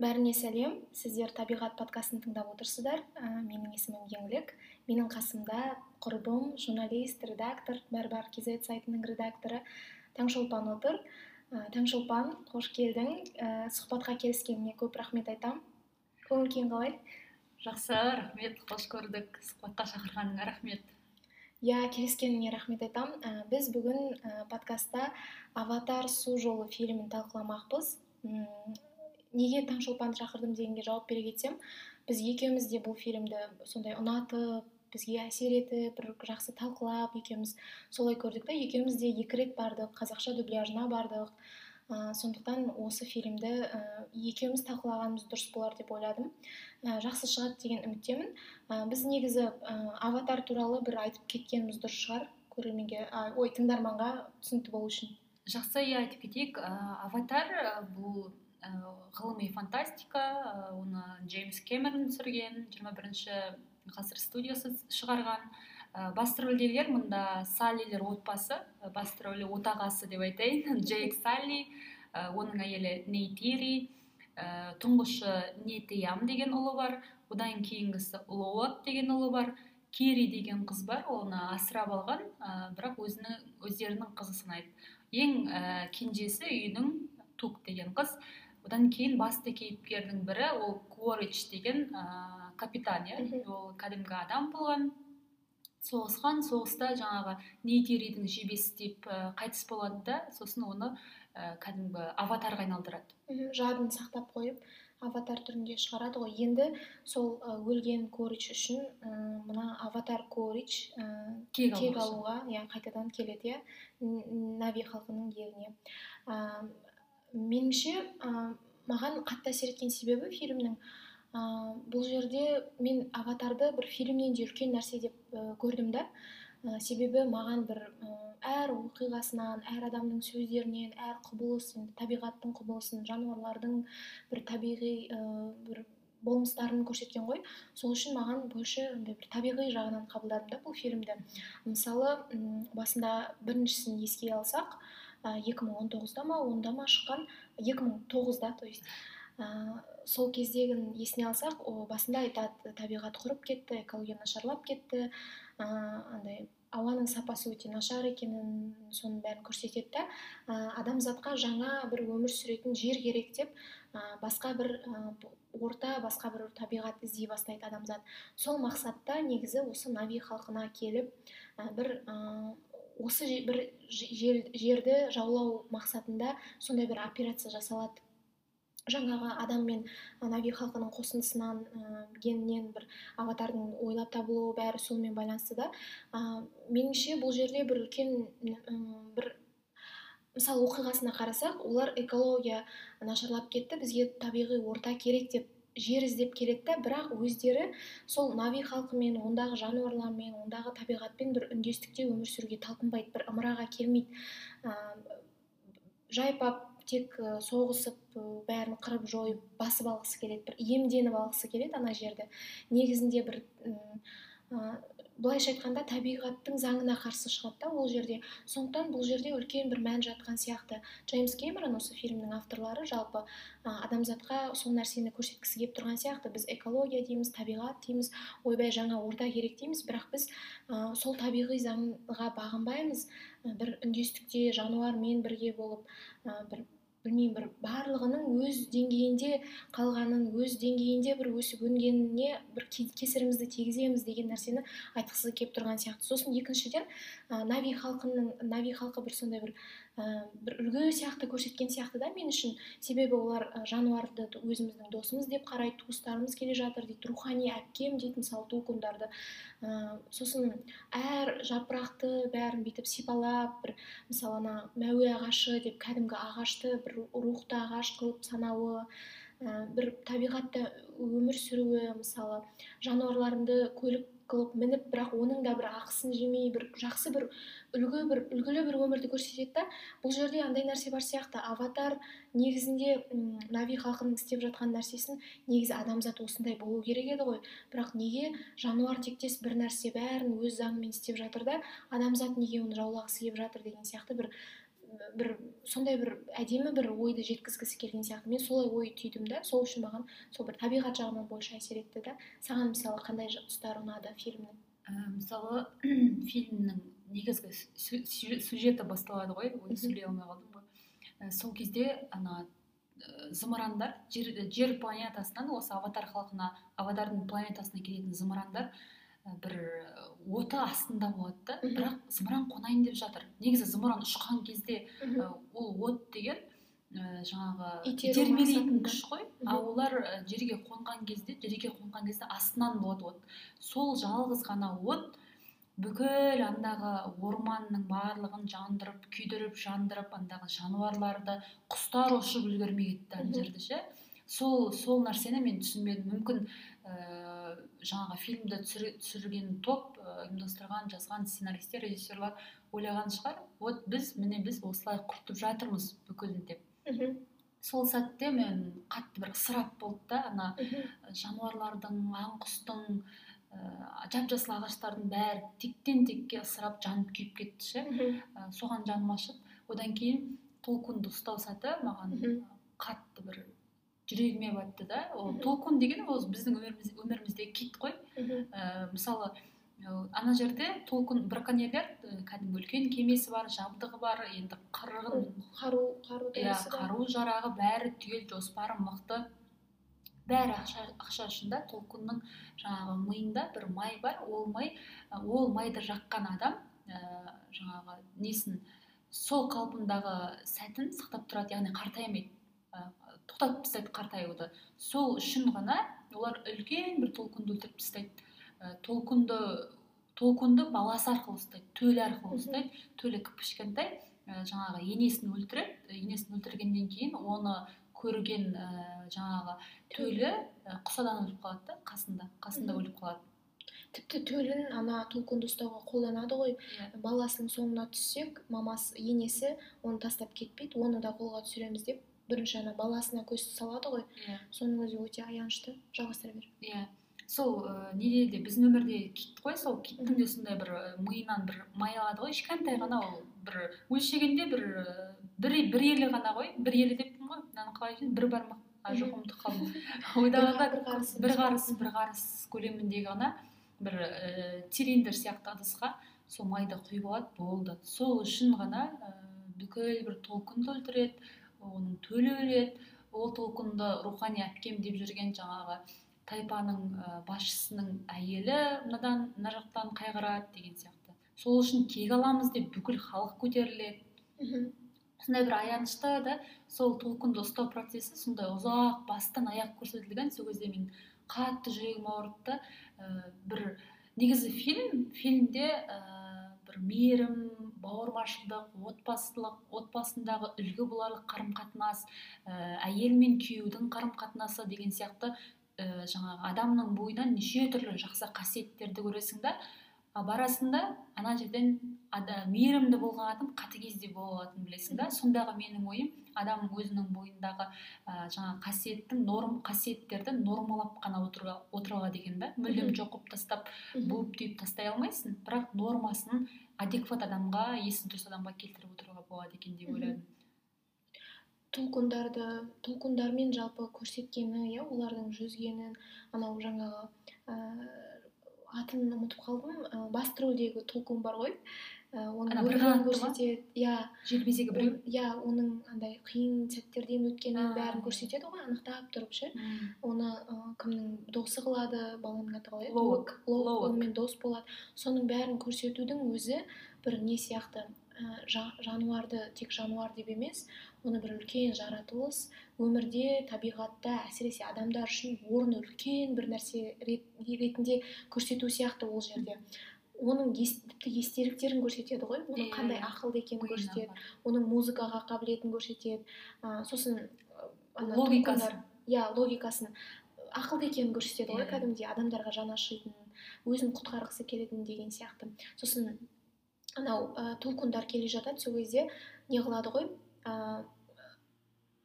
бәріне сәлем. Сіздер табиғат подкастын тыңдап отырсыздар. Ә, менің есімім еңлік. Менің қасымда құрбым журналист редактор бәрбар кз сайтының редакторы таңшолпан отыр. Ә, таңшолпан қош келдің. Ә, сұхбатқа келіскеніңе көп рахмет айтам. Көңіл күйің қалай? Жақсы рахмет. Қош көрдік. Сұхбатқа шақырғаныңа рахмет. Иә келіскеніңе рахмет айтам. Ә, біз бүгін ә, подкастта аватар су жолы фильмін талқыламақпыз. Неге таңшолпанды шақырдым дегенге жауап бере кетсем біз екеуміз де бұл фильмді сондай ұнатып бізге әсер етіп бір жақсы талқылап екеуміз солай көрдік та. Екеуміз де екі рет бардық қазақша дубляжына бардық. Ә, сондықтан осы фильмді ә, екеуміз талқылағанымыз дұрыс болар деп ойладым. Жақсы шығады деген үміттемін. Біз негізі аватар туралы бір айтып кеткеніміз дұрыс шығар көрерменге ой тыңдарманға түсінікті болу үшін. Жақсы иә айтып кетейік. Аватар бұл ғылыми фантастика э, оны джеймс кэмерон түсірген жиырма бірінші ғасыр студиясы шығарған. Ә, басты рөлдегілер мұнда саллилер отбасы басты рөлі отағасы деп айтайын джейк салли ә, оның әйелі нейтири ә, тұңғышы нетиям деген ұлы бар одан кейінгісі лоот деген ұлы бар кири деген қыз бар оны асырап алған ә, бірақ өзінің өздерінің қызы санайды ең ә, кенжесі үйінің тук деген қыз. Одан кейін басты кейіпкердің бірі ол куорич деген ә, капитан иә? Ол кәдімгі адам болған. Соғысқан соғыста жаңағы нейтиридің жебесі ә, қайтыс болады да сосын оны ә, кәдімгі аватарға айналдырады. Жадын сақтап қойып аватар түрінде шығарады ғой. Енді сол өлген корич үшін ә, мына аватар корич ә, кек, алуға иә қайтадан келеді иә? Нави халқының еліне. Меніңше ә, маған қатты әсер еткен себебі фильмнің ә, бұл жерде мен аватарды бір фильмнен де үлкен нәрсе деп ә, көрдім да. Ә, себебі маған бір әр оқиғасынан әр адамның сөздерінен әр құбылыс енді табиғаттың құбылысын жануарлардың бір табиғи ә, бір болмыстарын көрсеткен ғой. Сол үшін маған больше андай бір табиғи жағынан қабылдадым да бұл фильмді. Мысалы басында біріншісін еске алсақ екі мың он тоғызда ма онда ма шыққан? Екі мың тоғызда то есть ә, сол кездегін есіне алсақ о, басында айтады табиғат құрып кетті экология нашарлап кетті ә, андай ауаның сапасы өте нашар екенін соның бәрін көрсетеді ә, адамзатқа жаңа бір өмір сүретін жер керек деп ә, басқа бір ә, орта басқа бір табиғат іздей бастайды адамзат. Сол мақсатта негізі осы нави халқына келіп ә, бір осы бір жерді жаулау мақсатында сондай бір операция жасалады. Жаңағы адам мен нави халқының қосындысынан ә, генінен бір аватардың ойлап табылуы бәрі сонымен байланысты да. Ә, меніңше бұл жерде бір үлкен ә, бір мысалы оқиғасына қарасақ олар экология нашарлап кетті бізге табиғи орта керек деп жер іздеп келеді да бірақ өздері сол нави халқымен ондағы жануарлармен ондағы табиғатпен бір үндестікте өмір сүруге талпынбайды бір ымыраға келмейді. Ә, жайпап тек соғысып бәрін қырып жойып басып алғысы келеді бір иемденіп алғысы келеді ана жерді. Негізінде бір былайша айтқанда табиғаттың заңына қарсы шығады да ол жерде. Сондықтан бұл жерде үлкен бір мән жатқан сияқты. Джеймс кэмерон осы фильмнің авторлары жалпы адамзатқа сол нәрсені көрсеткісі келіп тұрған сияқты. Біз экология дейміз табиғат дейміз ойбай жаңа орта керек дейміз. Бірақ біз ә, сол табиғи заңға бағынбаймыз. Бір үндестікте жануармен бірге болып бір білмеймін бір барлығының өз деңгейінде қалғанын өз деңгейінде бір өсіп өнгеніне бір кесірімізді тигіземіз деген нәрсені айтқысы келіп тұрған сияқты. Сосын екіншіден ә, нави халқының нави халқы бір сондай бір ә, бір үлгі сияқты көрсеткен сияқты да мен үшін. Себебі олар жануарды өзіміздің досымыз деп қарайды туыстарымыз келе жатыр дейді рухани әпкем дейді мысалы тукундарды ә, сосын әр жапырақты бәрін бүйтіп сипалап бір мысалы ана мәуе ағашы деп кәдімгі ағашты бір рухты ағаш қылып санауы ә, бір табиғатта өмір сүруі мысалы жануарларыңды көлік қылып мініп бірақ оның да бір ақысын жемей бір жақсы бір үлгі бір үлгілі бір өмірді көрсетеді да бұл жерде андай нәрсе бар сияқты. Аватар негізінде нави халқының істеп жатқан нәрсесін негізі адамзат осындай болу керек еді ғой. Бірақ неге? Жануар тектес бір нәрсе бәрін өз заңымен істеп жатыр да адамзат неге оны жаулағысы келіп жатыр деген сияқты бір бір сондай бір әдемі бір ойды жеткізгісі келген сияқты. Мен солай ой түйдім да. Сол үшін маған сол бір табиғат жағынан больше әсер етті да. Саған мысалы қандай тұстары ұнады фильмнің? Ә, мысалы фильмнің негізгі сюжеті басталады ғой. Ой сөйлей алмай қалдым ғой. Ә, сол кезде ана ә, зымырандар жер, жер планетасынан осы аватар халқына аватардың планетасына келетін зымырандар бір оты астында болады да. Бірақ зымыран қонайын деп жатыр. Негізі зымыран ұшқан кезде ол от деген ә, жаңағы итермелейтін күш қой. Ал олар жерге қонған кезде жерге қонған кезде астынан болады от. Сол жалғыз ғана от бүкіл андағы орманның барлығын жандырып күйдіріп жандырып андағы жануарларды құстар ұшып үлгермей кетті ана жерде ше. Сол сол нәрсені мен түсінбедім. Мүмкін ә, жаңағы фильмді түсірген топ ұйымдастырған жазған сценаристер режиссерлар ойлаған шығар. Вот біз міне біз осылай құртып жатырмыз бүкілін деп. Сол сәтте мен қатты бір ысырап болды да ана жануарлардың аң құстың ә, жап жасыл ағаштардың бәрі тектен текке ысырап жанып күйіп кетті ше. Ә, соған жаным ашып. Одан кейін толкунды ұстау сәті маған қатты бір жүрегіме батты да. Ол толкун деген ол біздің өміріміз, өміріміздегі кит қой. Ә, мысалы ана жерде толкун браконьерлер кәдімгі үлкен кемесі бар жабдығы бар енді қырғын қару қару иә қару жарағы бәрі түгел жоспары мықты. Бәрі ақша, ақша үшін да толкунның жаңағы миында бір май бар. Ол май ол майды жаққан адам ә, жаңағы несін сол қалпындағы сәтін сақтап тұрады яғни қартаймайды тоқтатып тастайды қартаюды. Сол үшін ғана олар үлкен бір толкунды өлтіріп тастайды. Ә, толкунды толкунды баласы арқылы ұстайды төлі арқылы ұстайды төлі кіп кішкентай ә, жаңағы енесін өлтіреді. Енесін өлтіргеннен кейін оны көрген ә, жаңағы төлі ә, құсадан өліп қалады да қасында қасында өліп қалады. Тіпті төлін ана толкунды ұстауға қолданады ғой. Yeah. Иә. баласының соңына түссек мамасы енесі оны тастап кетпейді оны да қолға түсіреміз деп бірінші ана баласына көз салады ғой. Иә. Соның өзі өте аянышты. Жалғастыра бер. Иә. Сол ә, неде де біздің өмірде кит қой сол киттің де сондай бір миынан бір май алады ғой. Кішкентай ғана ол бір өлшегенде бір бір бір елі ғана ғой. Бір елі деппін ғой. Мынаны қалай бір бармақ. А жоқ ұмытып қалдым. Ойдағанда бір қарыс бір қарыс көлеміндегі ғана бір ә, цилиндр сияқты ыдысқа сол майды құйып алады болды. Сол үшін ғана ә, бүкіл бір толкынды өлтіреді. Оның төлі өледі ол толқынды рухани әпкем деп жүрген жаңағы тайпаның ә, басшысының әйелі мынадан мына жақтан қайғырады деген сияқты. Сол үшін кек аламыз деп бүкіл халық көтеріледі. Сондай бір аянышты да сол толқынды ұстау процесі сондай ұзақ бастан аяқ көрсетілген. Сол кезде мен қатты жүрегім ауырды да ә, бір негізі фильм фильмде ә, бір мейірім бауырмашылдық отбасылық отбасындағы үлгі боларлық қарым қатынас ә, әйел мен күйеудің қарым қатынасы деген сияқты ә, жаңағы адамның бойынан неше түрлі жақсы қасиеттерді көресің да барасың да ана жерден ада, мейірімді болған адам қатыгез де бола алатынын білесің да. Сондағы менің ойым адам өзінің бойындағы ә, жаңағы қасиеттің норм қасиеттерді нормалап қана отыруға, отыруға деген да. Мүлдем жоқ қылып тастап буып түйіп тастай алмайсың. Бірақ нормасын адекват адамға есі дұрыс адамға келтіріп отыруға болады екен деп ойладым толкундарды толкундармен жалпы көрсеткені иә олардың жүзгенін анау жаңағы атын ұмытып қалдым басты рөлдегі толкун бар ғой. Көрсетеді. Иә. Желбезегі біреу? Иә оның андай қиын сәттерден өткенін бәрін көрсетеді ғой анықтап тұрып ше. Оны кімнің досы қылады баланың аты қалай? Лоук. Онымен дос болады. Соның бәрін көрсетудің өзі бір не сияқты жануарды тек жануар деп емес оны бір үлкен жаратылыс өмірде табиғатта әсіресе адамдар үшін орны үлкен бір нәрсе ретінде көрсету сияқты ол жерде. Оның тіпті естеліктерін көрсетеді ғой. Оның иә, қандай ақылды екенін көрсетеді оның музыкаға қабілетін көрсетеді. Ә, сосын логикасы иә логикасын. Ақылды екенін көрсетеді ғой иә. кәдімгідей. Адамдарға жаны ашитын өзін құтқарғысы келетін деген сияқты. Сосын анау ә, толкундар келе жатады сол кезде. Не қылады ғой? Ә,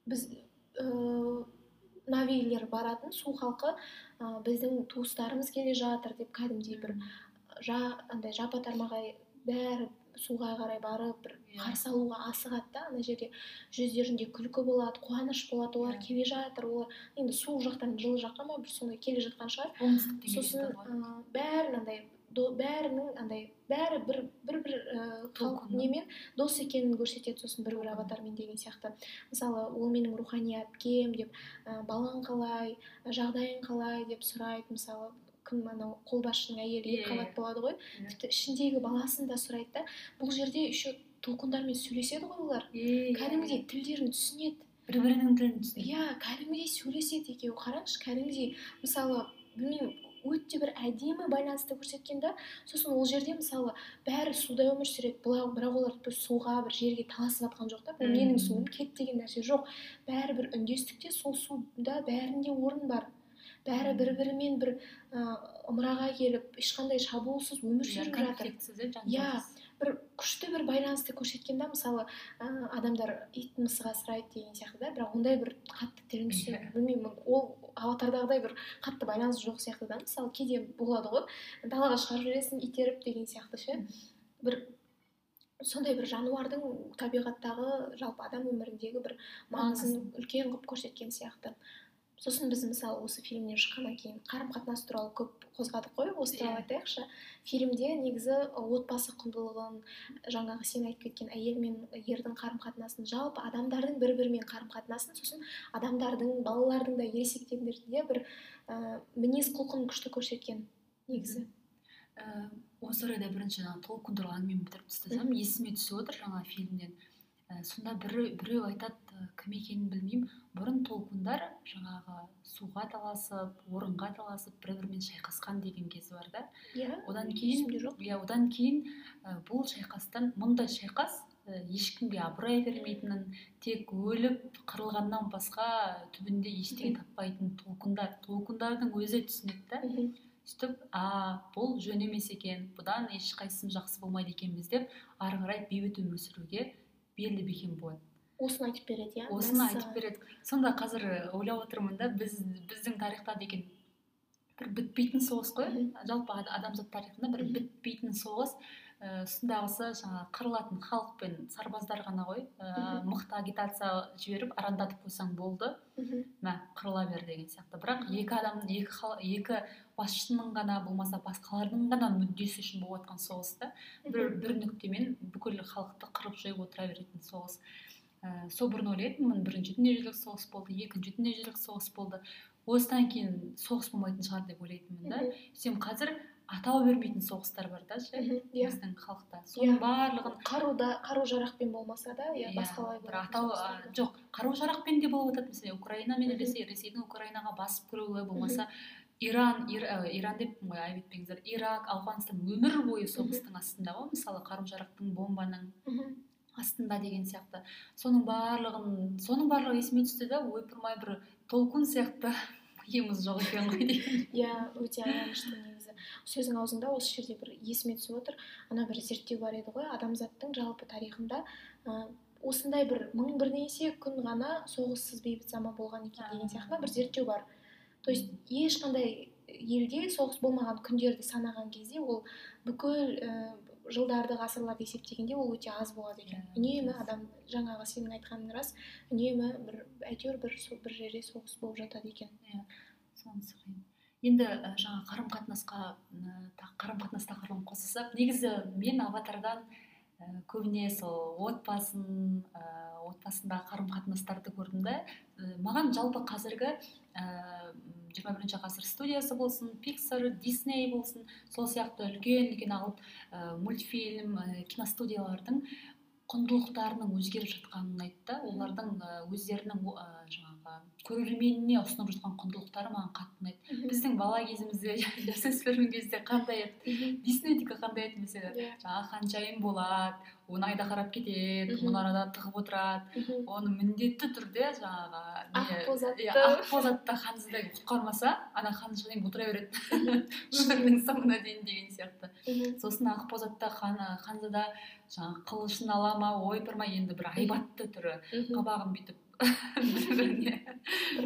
біз ә, навилер баратын су халқы ә, біздің туыстарымыз келе жатыр деп кәдімгідей бір андай жапа тармағай бәрі суға қарай барып бір Иә. қарсы алуға асығады да ана жерде жүздерінде күлкі болады қуаныш болады олар Иә. келе жатыр олар енді суық жақтан жылы жаққа ма бір сондай келе жатқан шығар. Оңтүстіктен сосын бәрін андай бәрінің андай бәрі бір бір бір ііі немен дос екенін көрсетеді сосын бір бір аватармен деген сияқты. Мысалы ол менің рухани әпкем деп ы балаң қалай жағдайың қалай? деп сұрайды мысалы. Кім анау қолбасшының әйелі Иә, екі қабат иә. болады ғой. Тіпті ішіндегі баласын да сұрайды да бұл жерде еще толқындармен сөйлеседі ғой олар. Кәдімгідей тілдерін түсінеді бір бірінің тілін түсінеді. Иә кәдімгідей сөйлеседі екеуі қараңызшы кәдімгідей мысалы білмеймін өте бір әдемі байланысты көрсеткен да сосын ол жерде мысалы бәрі суда өмір сүреді бірақ бірақ олар бір суға бір жерге таласып жатқан жоқ та бұл менің суым кет деген нәрсе жоқ. Бәрібір үндестікте сол суда бәрінде орын бар. Бәрі бір бірімен бір ымыраға келіп ешқандай шабуылсыз өмір сүріп жатыр. иә бір күшті бір байланысты көрсеткен да мысалы ә, адамдар ит мысық асырайды деген сияқты да бірақ ондай бір қатты Иә. білмеймін. Ол аватардағыдай бір қатты байланыс жоқ сияқты да мысалы кейде болады ғой далаға шығарып жібересің итеріп деген сияқты ше. Бір сондай бір жануардың табиғаттағы жалпы адам өміріндегі бір маңызын. үлкен қылып көрсеткен сияқты. Сосын біз мысалы осы фильмнен шыққаннан кейін қарым қатынас туралы көп қозғадық қой осы туралы Иә. айтайықшы. Фильмде негізі отбасы құндылығын жаңағы сен айтып кеткен әйел мен ердің қарым қатынасын жалпы адамдардың бір бірімен қарым қатынасын сосын адамдардың балалардың да ересектердің де бір ә, мінез құлқын күшті көрсеткен негізі. Ә, осы орайда бірінші жаңағы толқын туралы әңгімені бітіріп тастасам есіме түсіп отыр жаңа фильмнен. Ә, сонда біреу біреу айтады кім екенін білмеймін. Бұрын толқындар жаңағы суға таласып орынға таласып бір бірімен шайқасқан деген кез бар да. Иә одан кейін иә одан кейін ә, бұл шайқастан мұндай шайқас ә, ешкімге абырой бермейтінін тек өліп қырылғаннан басқа түбінде ештеңе таппайтын толқындар толқындардың өзі түсінеді да. Сөйтіп а бұл жөн емес екен бұдан ешқайсымыз жақсы болмайды екенбіз деп ары қарай бейбіт өмір сүруге белді бекем болады осыны айтып береді иә осыны айтып береді сонда қазір ойлап отырмын да біз біздің тарихта деген бір бітпейтін соғыс қой. Жалпы ад- адамзат тарихында бір бітпейтін соғыс. Ә, ұстындағысы жаңағы қырылатын халық пен сарбаздар ғана ғой. Ә, Мгм. мықты агитация жіберіп арандатып қойсаң болды. Мә қырыла бер деген сияқты. Бірақ екі адам екі хал- екі басшының ғана болмаса басқалардың ғана мүддесі үшін болып жатқан соғыс та. Бір, бір нүктемен бүкіл халықты қырып жойып отыра беретін соғыс. Ә, сол бұрын ойлайтынмын бірінші дүниежүзілік соғыс болды екінші дүниежүзілік соғыс болды. Осыдан кейін соғыс болмайтын шығар деп ойлайтынмын да. Сөйтсем қазір атау бермейтін соғыстар бар да ше иә. біздің халықта. Соның Иә. барлығын қаруда қару жарақпен болмаса да иә иә, басқалай бір атау жоқ қару жарақпен де болып жатады мысалы украина мен ресей ресейдің украинаға басып кіруі болмаса иран Ир- ә, иран деппін ғой айып етпеңіздер ирак ауғанстан өмір бойы соғыстың астында ғой мысалы қару жарақтың бомбаның. Астында деген сияқты. Соның барлығын соның барлығы есіме түсті да ойпырмай бір толқын сияқты миымыз жоқ екен ғой деген иә өте аянышты негізі сөзің аузыңда осы жерде бір есіме түсіп отыр. Ана бір зерттеу бар еді ғой адамзаттың жалпы тарихында ә, осындай бір мың бірнеше күн ғана соғыссыз бейбіт заман болған екен деген сияқты бір зерттеу бар. То есть ешқандай елде соғыс болмаған күндерді санаған кезде ол бүкіл ә, жылдарды ғасырларды есептегенде ол өте аз болады екен. Иә, үнемі адам жаңағы сенің айтқаның рас үнемі бір әйтеуір бір бір жерде соғыс болып жатады екен. Сонысы қиын енді ә, жаңа қарым қатынасқа қарым қатынас тақырыбын қоссақ негізі мен аватардан ә, көбіне сол отбасын отбасындағы қарым қатынастарды көрдім да маған жалпы қазіргі жиырма бірінші ғасыр студиясы болсын пиксар дисней болсын сол сияқты үлкен үлкен алып ә, мультфильм ә, киностудиялардың құндылықтарының өзгеріп жатқанын да олардың ә, өздерінің ә, жаңағы көрерменіне ұсынып жатқан құндылықтары маған қатты ұнайды. Біздің бала кезімізде жасөспірім кезде қандай еді? Диснейдікі қандай еді mesela Иә. жаңағы ханшайым болады оны айдаһар алып кетеді мұнарада тығып отырады. Оны міндетті түрде жаңағы не- Ақбоз атты. иә, атты ханзада құтқармаса ана ханшайым отыра береді. Өмірінің соңына дейін деген сияқты. Сосын ақбоз атты хан ханзада жаңағы қылышын ала ма ойпырмай енді бір айбатты түрі. Қабағын бүйтіп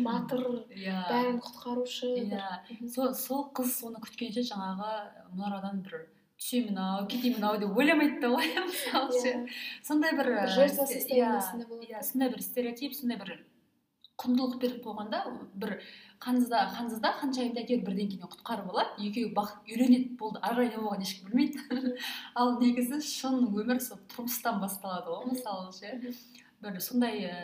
батыр иә. бәрін құтқарушы иә. сол сол қыз соны күткенше жаңағы мұнарадан бір түсемін ау кетемін ау деп ойламайды да ғой мысалы ше иә. Сондай бір состояниесінде иә, иә сондай бір стереотип сондай бір құндылық беріп қойғанда бір ханзада ханзада ханшайымды әйтеуір бірдеңкеден құтқарып алады екеуі бақыт үйленеді болды ары қарай не болғанын ешкім білмейді. Ал негізі шын өмір сол тұрмыстан басталады ғой мысалы ше. Бір сондай ә,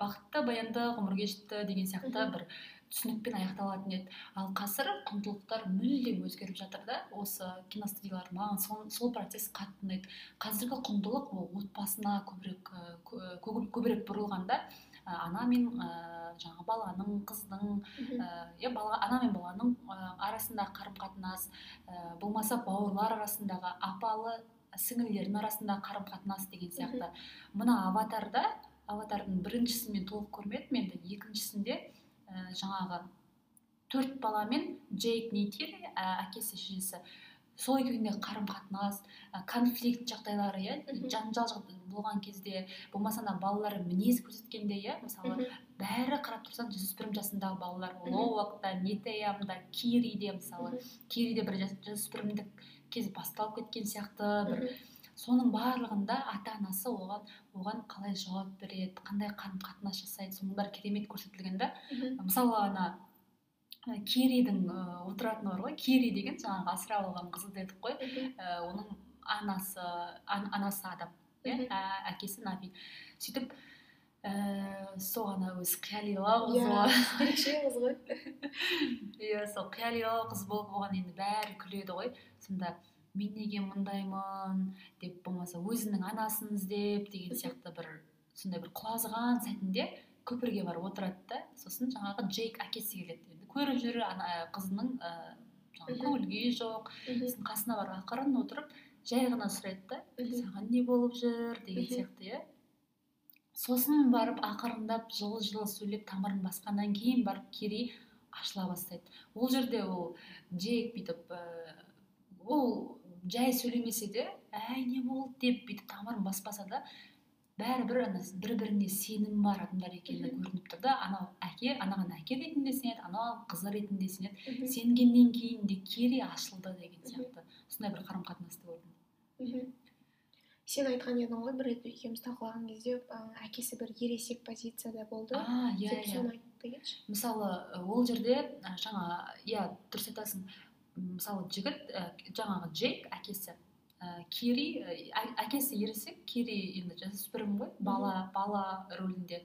бақытты баянды ғұмыр кешті деген сияқты бір түсінікпен аяқталатын еді. Ал қазір құндылықтар мүлдем өзгеріп жатыр да осы киностудиялар маған сол, сол процесс қатты ұнайды. Қазіргі құндылық ол отбасына көбірек кө- кө- көбірек бұрылған да Ә, ана мен ә, жаңағы баланың қыздың ә, иә бала ана мен баланың ә, арасындағы қарым қатынас ә, болмаса бауырлар арасындағы апалы сіңілілердің арасындағы қарым қатынас деген сияқты. Мына аватарда аватардың біріншісін мен толық көрмедім енді екіншісінде ә, жаңағы төрт бала мен джейк нейтери ә, әкесі шешесі сол екеуіндегі қарым қатынас ә, конфликт жағдайлары иә жанжал болған кезде болмаса ана балалар мінез көрсеткенде иә мысалы бәрі қарап тұрсаң жасөспірім жасындағы балалар лоуакта нетеямда кириде мысалы кириде бір жас- жасөспірімдік кез басталып кеткен сияқты бір. Соның барлығында ата анасы оған оған қалай жауап береді қандай қарым қатынас жасайды соның бәрі керемет көрсетілген да мысалы ана киридің ә, отыратыны бар ғой. Кири деген жаңағы асырап алған қызы дедік қой. Ә, оның анасы ан- анасы адам иә әкесі нави сөйтіп ііі соған өзі қиялилау қыз иә ерекше қыз ғой. Иә сол қиялилау қыз болып оған енді бәрі күледі ғой. Сонда мен неге мындаймын деп болмаса өзінің анасын іздеп деген сияқты бір сондай бір құлазыған сәтінде көпірге барып отырады да. Сосын жаңағы джейк әкесі келеді енді. Көріп жүр ана қызының ыыы жаңағы көңіл күйі жоқ. Сосын қасына барып ақырын отырып жай ғана сұрайды да. Саған не болып жүр? деген сияқты иә. Сосын барып ақырындап жылы жылы сөйлеп тамырын басқаннан кейін барып кири ашыла бастайды. Ол жерде ол джейк бүйтіп ол жай сөйлемесе де әй не болды? деп бүйтіп тамырын баспаса да бәрібір ана бір біріне сенім бар адамдар екені көрініп тұр да. Анау әке анаған әке ретінде сенеді анау қызы ретінде сенеді. Сенгеннен кейін де кири ашылды деген сияқты. Сондай бір қарым қатынасты көрдім сен айтқан едің ғой бір рет екеуміз талқылаған кезде әкесі бір ересек позицияда болды. А иә иә. соны кетші мысалы ол жерде жаңа иә дұрыс айтасың. Мысалы жігіт ы, жаңағы джейк әкесі. Ә, кири ә- әкесі ересек кири енді жасөспірім ғой бала бала рөлінде.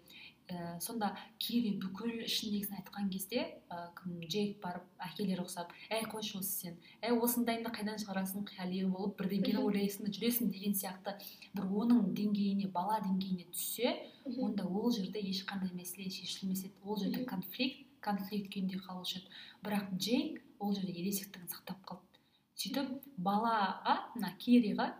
Ә, сонда кири бүкіл ішіндегісін айтқан кезде ә, кім джейк барып әкелері ұқсап әй қойшы осы сен. Әй осындайыңды қайдан шығарасың қияли болып бірдеңкені Мгм. ойлайсың да жүресің деген сияқты. Бір оның деңгейіне бала деңгейіне түссе онда ол жерде ешқандай мәселе шешілмес еді. Ол жерде конфликт конфликт күйінде қалушы еді. Бірақ джейк ол жерде ересектігін сақтап қалды. Сөйтіп балаға мына кириға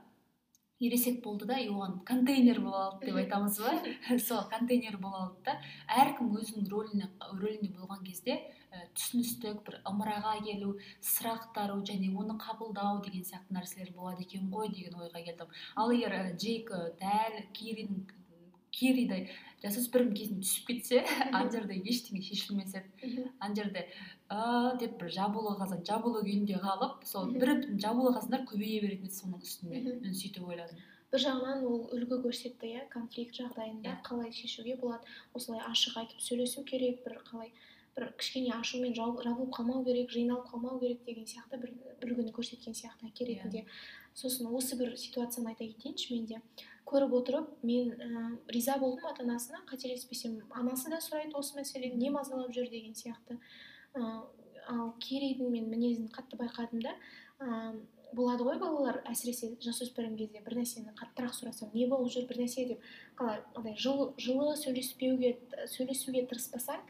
ересек болды да и оған контейнер бола алды деп айтамыз ба? Сол контейнер бола алды да әркім өзінің рөліне рөлінде болған кезде ә, түсіністік бір ымыраға келу сұрақтару және оны қабылдау деген сияқты нәрселер болады екен ғой деген ойға келдім. Ал егер ә, джейк ә, дәл киридің киридай жасөспірім кезінде түсіп кетсе ана жерде ештеңе шешілмес еді. Ана жерде деп бір жабулы қазан жабулы күйінде қалып сол бір жабулы қазандар көбейе беретін еді соның үстіне Мгм. мен сөйтіп ойладым. Бір жағынан ол үлгі көрсетті иә конфликт жағдайында Иә. қалай шешуге болады осылай ашық айтып сөйлесу керек бір қалай бір кішкене ашумен жабылып қалмау керек жиналып қалмау керек деген сияқты бір үлгіні көрсеткен сияқты әке Иә. ретінде сосын осы бір ситуацияны айта кетейінші мен де көріп отырып мен ә, риза болдым ата анасына қателеспесем анасы да сұрайды осы мәселені не мазалап жүр деген сияқты. Ә, ал керейдің мен мінезін қатты байқадым да ә, болады ғой балалар әсіресе жасөспірім кезде бір нәрсені қаттырақ сұрасаң не болып жүр бір нәрсе деп қалай андай жылы, жылы сөйлеспеуге сөйлесуге тырыспасаң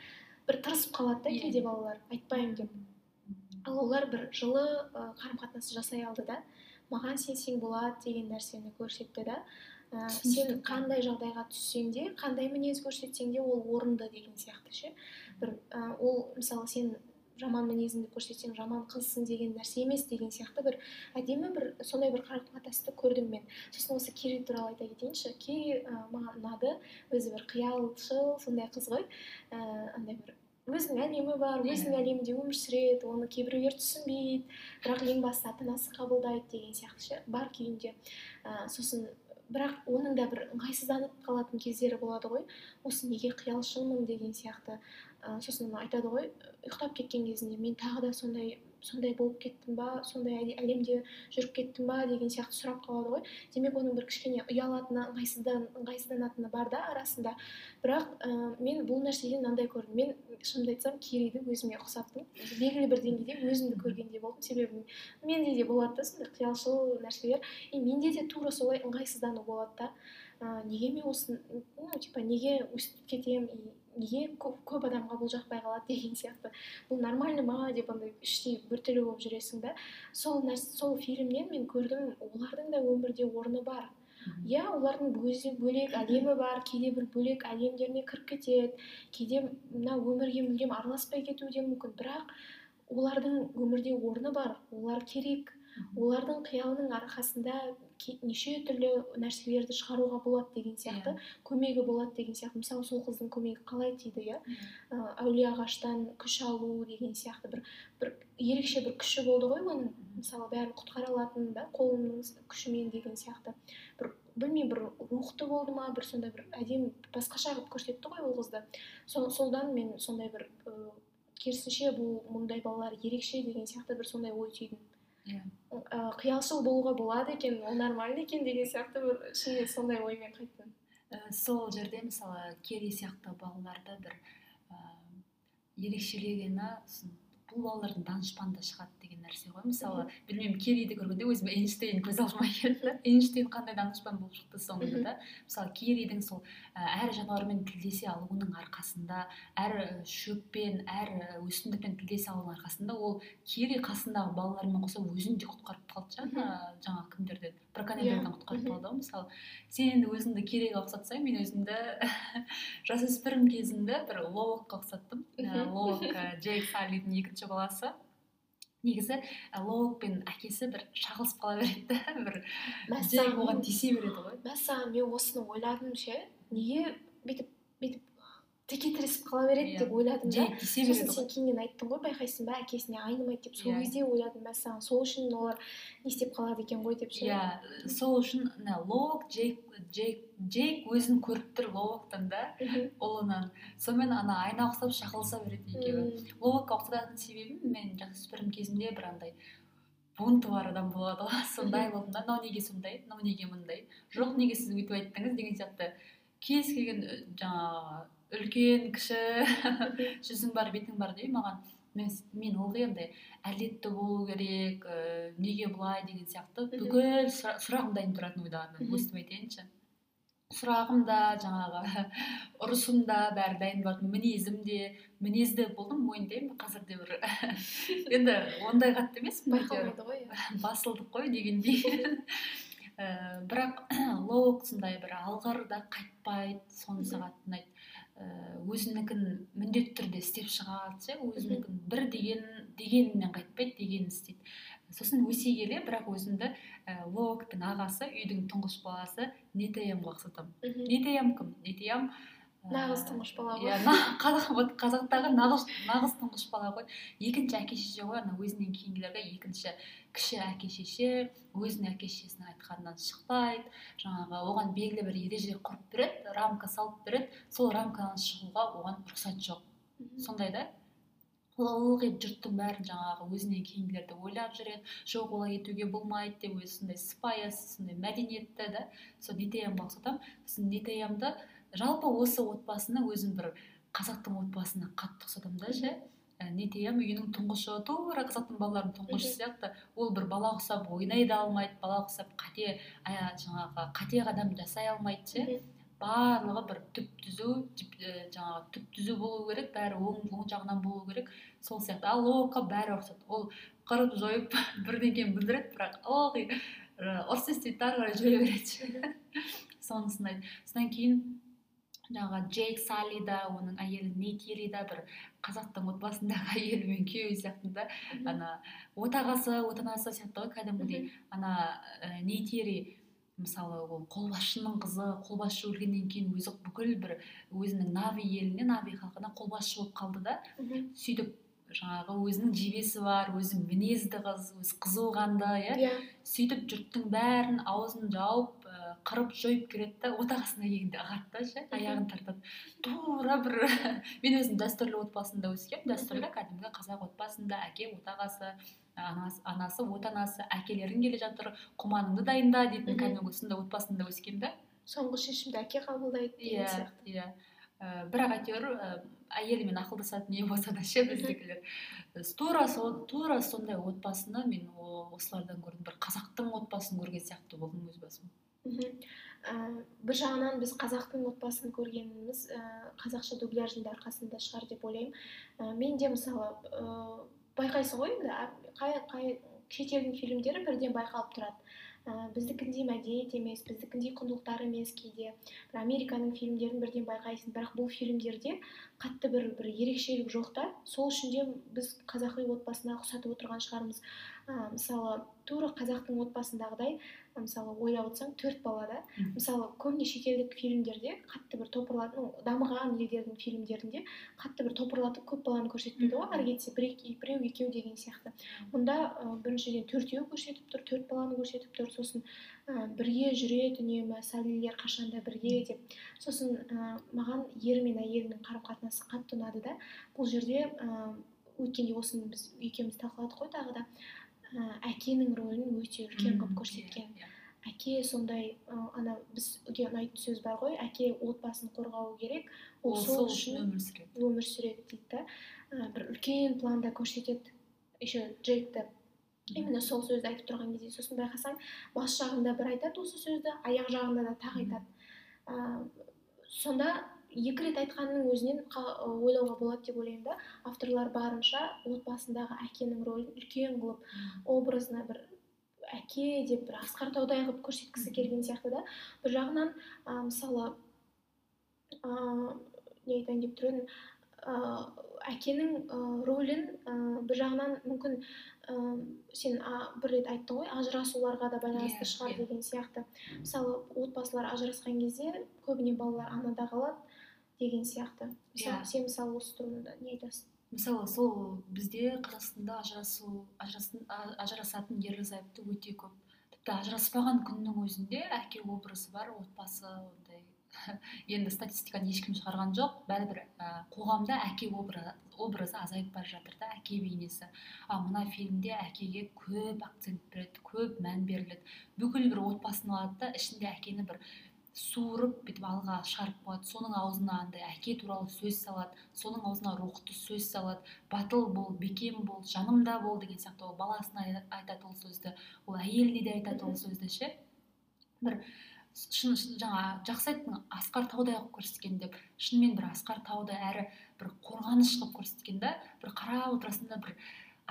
бір тырысып қалады да Иә. кейде балалар айтпаймын деп. Ал олар бір жылы қарым қатынас жасай алды да маған сенсең болады деген нәрсені көрсетті да ә, сен қандай жағдайға түссең де қандай мінез көрсетсең де ол орынды деген сияқты ше. Бір ә, ол мысалы сен жаман мінезіңді көрсетсең жаман қызсың деген нәрсе емес деген сияқты бір әдемі бір сондай бір қарым қатынасты көрдім мен. Сосын осы кири туралы айта кетейінші кири ә, маған ұнады. Өзі бір қиялшыл сондай қыз ғой. Ә, андай бір өзінің әлемі бар өзінің әлемінде өмір сүреді оны кейбіреулер түсінбейді. Бірақ ең басты ата анасы қабылдайды деген сияқты ше. Бар күйінде ә, сосын бірақ оның да бір ыңғайсызданып қалатын кездері болады ғой. Осы неге қиялшылмын деген сияқты. Ә, сосын айтады ғой ұйықтап кеткен кезінде мен тағы да сондай сондай болып кеттім ба сондай әле- әлемде жүріп кеттім ба деген сияқты сұрап қалады ғой. Демек оның бір кішкене ұялатыны ыңғайсыздан ыңғайсызданатыны бар да арасында. Бірақ ә, мен бұл нәрседен мынандай көрдім. Мен шынымды айтсам керейді өзіме ұқсаттым. Белгілі бір деңгейде өзімді көргендей болдым. Себебі менде де болады да сондай қиялшыл нәрселер. И менде де тура солай ыңғайсыздану болады да. Ә, неге мен осы ну типа неге өстіп кетемін неге көп, көп адамға бұл жақпай қалады деген сияқты. Бұл нормально ма деп андай іштей біртүрлі болып жүресің да. Сол нәрсе сол фильмнен мен көрдім олардың да өмірде орны бар. Иә олардың өзі бөлек әлемі бар кейде бір бөлек әлемдеріне кіріп кетеді кейде мына өмірге мүлдем араласпай кетуі де мүмкін. Бірақ олардың өмірде орны бар олар керек. Олардың қиялының арқасында неше түрлі нәрселерді шығаруға болады деген сияқты көмегі болады деген сияқты. Мысалы сол қыздың көмегі қалай тиді иә? Ә, әулие ағаштан күш алу деген сияқты бір бір ерекше бір күші болды ғой оның. Мысалы бәрін құтқара алатын да қолының күшімен деген сияқты. Бір білмеймін бір рухты болды ма бір сондай бір әдемі басқаша қылып көрсетті ғой ол қызды. Сол солдан мен сондай бір керісінше бұл мұндай балалар ерекше деген сияқты бір сондай ой түйдім. Иә. Қиялшыл болуға болады екен ол нормально екен деген сияқты бір ішімде сондай оймен қайттым. Ә, сол жерде мысалы кери сияқты балаларды бір ә, ерекшелегені бұл балалардың данышпанда шығады деген нәрсе ғой. Мысалы білмеймін керриді көргенде өзім эйнштейн көз алдыма келді. Да эйнштейн қандай данышпан болып шықты соңында да. Мысалы керридің сол әр жануармен тілдесе алуының арқасында әр ә, шөппен әр ә, өсімдікпен тілдесе алуының арқасында ол керри қасындағы балалармен қоса өзін де құтқарып қалды Мгм. жаңа жаңағы кімдерден браконьерлерден Иә. құтқарып қалды ғой мысалы. Сен енді өзіңді керейге ұқсатсаң мен өзімді жасөспірім кезімде бір лоуокқа ұқсаттым Ә, ә, джейк саллидің екінші баласы. Негізі ә, лоуок пен әкесі бір шағылысып қала береді да бір оған тиісе береді ғой. мәссаған мен осыны ойладым ше. Неге бүйтіп бүйтіп теке тіресіп қала береді Иә. деп ойладым да. Сосын сен кейіннен айттың ғой байқайсың ба әкесіне айнымайды деп. Сол Иә. кезде ойладым мәссаған сол үшін олар не істеп қалады екен ғой деп ше иә сол үшін ана лоуок джейк джейк джейк өзін көріп тұр лоуоктан да ұлынан. Сонымен ана айна ұқсап шағылыса береді екеуі. М, лоуокқа ұқсататын себебім мен жасөспірім кезімде бір андай бунты бар адам болады ғой. Сондай болдым да. Мынау неге сондай? Мынау неге мындай жоқ неге сіз өйтіп айттыңыз? деген сияқты. Кез келген ө, жаңағы үлкен кіші жүзің бар бетің бар деп маған мен, мен ылғи андай әділетті болу керек ә, неге бұлай деген сияқты бүкіл сұра- сұрағым дайын тұратын ойдағыны Мгм. өстіп айтайыншы сұрағым да жаңағы ұрысым да бәрі дайын болатын мінезім де мінезді болдым мойындаймын қазір де бір. Енді ондай қатты емеспін иә. Басылдық қой дегендей. Ә, бірақ лоук сондай бір алғыр да қайтпайды сонысы Мгм. қатты ұнайды ә, өзінікін міндетті түрде істеп шығады ше өзінікін бір деген дегенінен қайтпайды дегенін істейді. Сосын өсе келе бірақ өзімді ә, лоуктың ағасы үйдің тұңғыш баласы нетеямға ұқсатамын. Мгм. нетеям кім? Нетеям ә, нағыз тұңғыш бала ғой. иә қазақ вот қазақтағы нағыз нағыз тұңғыш бала ғой. Екінші әке шеше ғой ана өзінен кейінгілерге екінші кіші әке шеше өзінің әке шешесінің айтқанынан шықпайды. Жаңағы оған белгілі бір ереже құрып береді рамка салып береді. Сол рамкадан шығуға оған рұқсат жоқ. Сондай да ол ылғи жұрттың бәрін жаңағы өзінен кейінгілерді ойлап жүреді. Жоқ олай етуге болмайды деп өзі сондай сыпайы сондай мәдениетті да сол нетеямға ұқсатамын сосын нетеямды жалпы осы отбасыны өзім бір қазақтың отбасына қатты ұқсатамын да ше Ә, нетеям үйінің тұңғышы тура қазақтың балаларының тұңғышы сияқты. Ол бір бала ұқсап ойнай да алмайды бала ұқсап қате ая, жаңағы қате қадам жасай алмайды ше барлығы бір түп түзу ә, жаңағы түп түзу болу керек бәрі оң оң жағынан болу керек. Сол сияқты. Ал лоуокқа бәрі ұқсайды ол қырып жойып бірдеңені бүлдіреді бірақ ылғи ә, ұрыс істейді да ары қарай жүре береді сонысын ұнайды содан кейін жаңағы джейк салли да оның әйелі нейтери да бір қазақтың отбасындағы әйелі мен күйеуі сияқты да. Ана отағасы отанасы сияқты ғой кәдімгідей. Ана ә, нейтери мысалы ол қолбасшының қызы қолбасшы өлгеннен кейін өзі бүкіл бір өзінің нави еліне нави халқына қолбасшы болып қалды да. Сөйтіп жаңағы өзінің жебесі бар өзі мінезді қыз өзі қызу қанды иә. Иә. Сөйтіп жұрттың бәрін аузын жауып қырып жойып келеді да отағасына келгенде ығады да ше аяғын тартады. Тура бір мен өзім дәстүрлі отбасында өскенмін дәстүрлі кәдімгі қазақ отбасында әке отағасы анасы, анасы отанасы әкелерің келе жатыр құманыңды дайында дейтін кәдімгі сондай отбасында өскенмін да. Соңғы шешімді әке қабылдайды деген иә сияқты. иә. Ә, бірақ әйтеуір ә, әйелімен ақылдасатын не болса да ше біздікілер. Тура сол тура сондай отбасыны мен осылардан көрдім. бір қазақтың отбасын көрген сияқты болдым өз басым. Бір жағынан біз қазақтың отбасын көргеніміз ә, қазақша дубляждың да арқасында шығар деп ойлаймын. Ә, мен де мысалы байқайсың ғой енді қай қай шетелдің фильмдері бірден байқалып тұрады. Ә, біздікіндей мәдениет емес біздікіндей құндылықтар емес кейде. Бір американың фильмдерін бірден байқайсың бірақ бұл фильмдерде қатты бір бір ерекшелік жоқ та. Сол үшін де біз қазақи отбасына ұқсатып отырған шығармыз. Ә, мысалы тура қазақтың отбасындағыдай мысалы ойлап отырсаң төрт бала да. Мысалы көбіне шетелдік фильмдерде қатты бір топырлатып ну, дамыған елдердің фильмдерінде қатты бір топырлатып көп баланы көрсетпейді ғой. Ары кетсе бір біреу екеу деген сияқты. Мұнда ә, біріншіден төртеу көрсетіп тұр төрт баланы көрсетіп тұр. Сосын ә, бірге жүреді үнемі сәулелер қашанда бірге деп. Сосын ә, маған ері мен әйелінің қарым қатынасы қатты ұнады да. Бұл жерде ә, өткенде осыны біз екеуміз талқыладық қой тағы да. Әкенің рөлін өте үлкен қылып көрсеткен. Иә, әке сондай ана бізге ұнайтын сөз бар ғой. Әке отбасын қорғауы керек. Ол сол үшін өмір сүреді. өмір сүреді дейді да. Бір үлкен планда көрсетеді. Еще джейкті именно сол сөзді айтып тұрған кезде сосын байқасаң бас жағында бір айтады осы сөзді аяқ жағында да тағы айтады. Ә, сонда екі рет айтқанның өзінен ойлауға болады деп ойлаймын да. Авторлар барынша отбасындағы әкенің рөлін үлкен қылып образына бір әке деп бір асқар таудай қылып көрсеткісі келген сияқты да. Бір жағынан ә, мысалы ә, не айтайын деп тұр едім ә, әкенің ә, рөлін ә, бір жағынан мүмкін ә, сен а, бір рет айттың ғой ажырасуларға да байланысты Иә, шығар иә. деген сияқты. Мысалы отбасылар ажырасқан кезде көбіне балалар анада қалады. Деген сияқты. Мысалы Иә. сен мысалы осы тұрғыда не айтасың? Мысалы сол бізде қазақстанда ажырасу ажырасатын ерлі зайыпты өте көп. Тіпті ажыраспаған күннің өзінде әке образы бар отбасы ондай. Енді статистиканы ешкім шығарған жоқ. Бәрібір ә, қоғамда әке образы, образы азайып бара жатыр да әке бейнесі. А мына фильмде әкеге көп акцент береді көп мән беріледі. Бүкіл бір отбасын алады да ішінде әкені бір суырып бүйтіп алға шығарып қояды. Соның аузына андай әке туралы сөз салады соның аузына рухты сөз салады. Батыл бол бекем бол жанымда бол деген сияқты ол баласына ай- айтады ол сөзді ол әйеліне де айтады ол сөзді ше. Бір шын шын жаңа жақсы айттың асқар таудай қылып көрсеткен деп. Шынымен бір асқар тауды әрі бір қорғаныш қылып көрсеткен да бір қарап отырасың да бір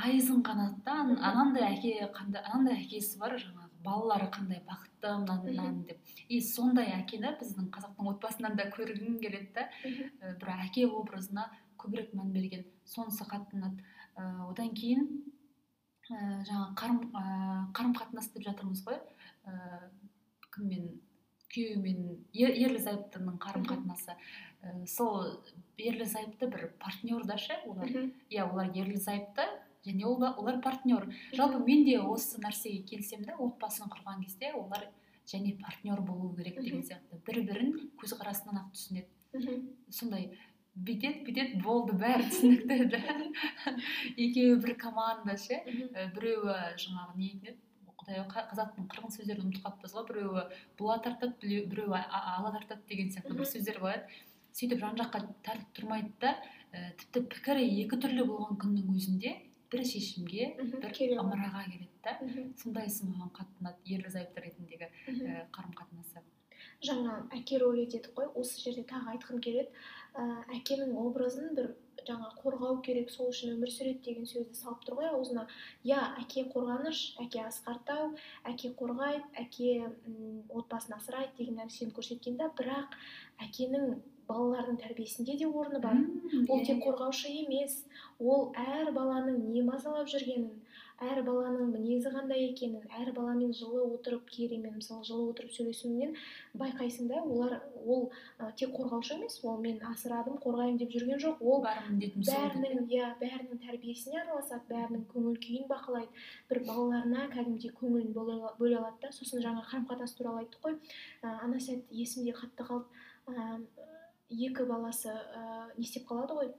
айызың қанады да ан- анандай әке қандай анандай әкесі бар жаңағы балалары қандай бақытты мынаны мынаны деп. И сондай әкені біздің қазақтың отбасынан да көргің келеді да. Ә, бір әке образына көбірек мән берген сонысы қатты ұнады Ә, одан кейін ә, жаңа қарым ә, қарым қатынас деп жатырмыз ғой. Ә, кіммен күйеуімен ер, ерлі зайыптының қарым қатынасы Ә, сол ерлі зайыпты бір партнер да ше олар иә олар ерлі зайыпты. Және олар, олар партнер. Жалпы мен де осы нәрсеге келісемін да отбасын құрған кезде олар және партнер болу керек деген сияқты. Бір бірін көзқарасынан ақ түсінеді. Сондай бүйтеді бүйтеді болды бәрі түсінікті да. Екеуі бір команда ше. Біреуі жаңағы не еді құдай қазақтың қырғын сөздерін ұмытып қалыппыз ғой. Біреуі була тартады біреуі ала тартады деген сияқты бір сөздер болады. Сөйтіп жан жаққа тартып тұрмайды да тіпті пікірі екі түрлі болған күннің өзінде бір шешімге бір ымыраға келеді да сондайсы маған қатты ұнады ерлі зайыпты ретіндегі ә, қарым қатынасы жаңа әке рөлі дедік қой осы жерде тағы айтқым келеді. Ә, әкенің образын бір жаңа қорғау керек сол үшін өмір сүреді деген сөзді салып тұр ғой аузына. Иә әке қорғаныш әке асқартау әке қорғайды әке м, отбасын асырайды деген нәрсені көрсеткен да бірақ әкенің балалардың тәрбиесінде де орны бар. Ол тек қорғаушы емес ол әр баланың не мазалап жүргенін әр баланың мінезі қандай екенін әр баламен жылы отырып керемен мысалы жылы отырып сөйлесуінен байқайсың да олар ол ә, тек қорғаушы емес ол мен асырадым қорғаймын деп жүрген жоқ. Ол бәрінің иә. бәрінің тәрбиесіне араласады бәрінің көңіл күйін бақылайды. Бір балаларына кәдімгідей көңілін бөле алады да сосын жаңа қарым қатынас туралы айттық қой. Ә, ана сәт есімде қатты қалды. Ә, екі баласы ә, не істеп қалады ғой.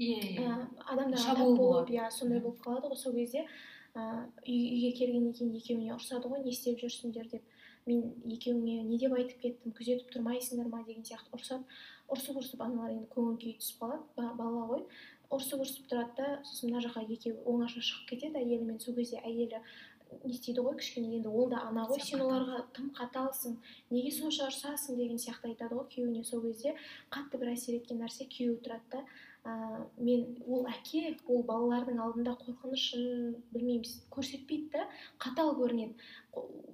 Иә иә адамдар болып иә сондай болып қалады ғой сол кезде. Ыыы үйге келгеннен кейін екеуіне ұрсады ғой не істеп жүрсіңдер деп. Мен екеуіңе не деп айтып кеттім күзетіп тұрмайсыңдар ма? деген сияқты ұрсады ұрсып ұрсып аналар енді көңіл күйі түсіп қалады бала ғой. Ұрсып ұрсып тұрады да сосын мына жаққа екеуі оңаша шығып кетеді әйелімен сол кезде әйелі не істейді ғой кішкене енді ол да ана ғой сен оларға тым қаталсың неге сонша ұрсасың деген сияқты айтады ғой күйеуіне сол кезде. Қатты бір әсер еткен нәрсе күйеуі тұрады да. Ә, мен ол әке ол балалардың алдында қорқынышын білмеймін көрсетпейді да қатал көрінеді.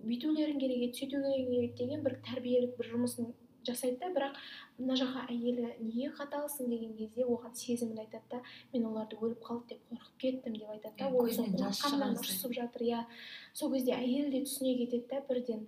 Бүйтулерің керек еді сөйтулерің керек деген бір тәрбиелік бір жұмысын жасайды да бірақ мына жаққа әйелі неге қаталсың деген кезде оған сезімін айтады да мен оларды өліп қалды деп қорқып кеттім деп айтады да. Ол ұрсып жатыр иә. Сол кезде әйелі де түсіне кетеді да бірден.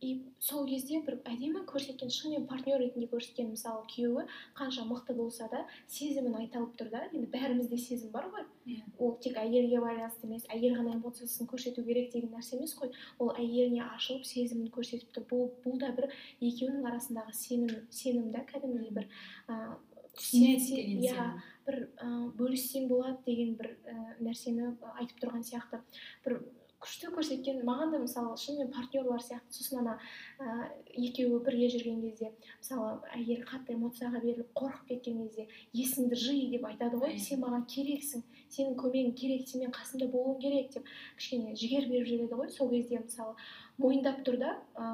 И сол кезде бір әдемі көрсеткен шынымен партнер ретінде көрсеткен мысалы күйеуі қанша мықты болса да сезімін айта алып тұр да. Енді бәрімізде сезім бар ғой. Yeah. Иә. ол тек әйелге байланысты емес әйел ғана эмоциясын көрсету керек деген нәрсе емес қой. Ол әйеліне ашылып сезімін көрсетіп тұр. Бұл бұл да бір екеуінің арасындағы сенім сенім да кәдімгідей бір ыыы иә бір ыыы бөліссең болады деген бір і нәрсені айтып тұрған сияқты. Бір күшті көрсеткен маған да мысалы шынымен партнерлар сияқты сосын ана ә, екеуі бірге жүрген кезде мысалы әйел қатты эмоцияға беріліп қорқып кеткен кезде есіңді жи деп айтады ғой сен маған керексің сенің көмегің керек сен менің қасымда болуың керек деп кішкене жігер беріп жібереді ғой. Сол кезде мысалы мойындап тұр да ә,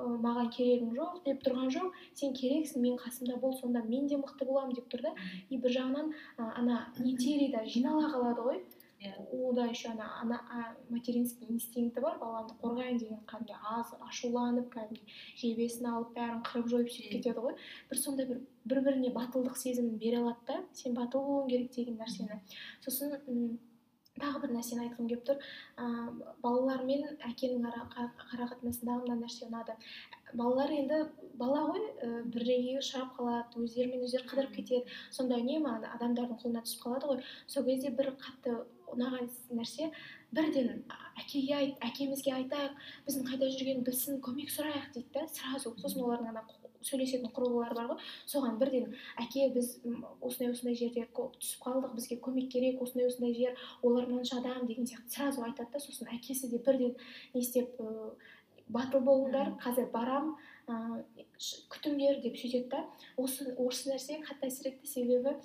маған керегің жоқ деп тұрған жоқ сен керексің менің қасымда бол сонда мен де мықты боламын деп тұр да. И бір жағынан ана не да жинала қалады ғой. Иә да еще ана ана материнский инстинкті бар баламды қорғаймын деген кәдімгі аз ашуланып кәдімгідей жебесін алып бәрін қырып жойып сөйтіп кетеді ғой. Бір сондай бір бір біріне батылдық сезімін бере алады да сен батыл болуың керек деген нәрсені. Сосын тағы бір нәрсені айтқым келіп тұр. Ә, балалар мен әкенің ара, қара қатынасындағы мына нәрсе ұнады. Балалар енді бала ғой ә, бірдеңеге ұшырап қалады өздерімен өздері қыдырып кетеді. Сонда үнемі адамдардың қолына түсіп қалады ғой. Сол кезде бір қатты ұнаған нәрсе. Бірден әкеге айт әкемізге айтайық біздің қайда жүргенін білсін көмек сұрайық дейді да сразу сосын олардың ана сөйлесетін құрылғылары бар ғой. Соған бірден әке біз осындай осындай жерде түсіп қалдық бізге көмек керек осындай осындай жер олар мынанша адам деген сияқты сразу айтады да сосын әкесі де бірден не істеп ә, батыл болыңдар қазір барам ә, күтіңдер деп сөйтеді да. Осы осы нәрсе қатты әсер етті себебі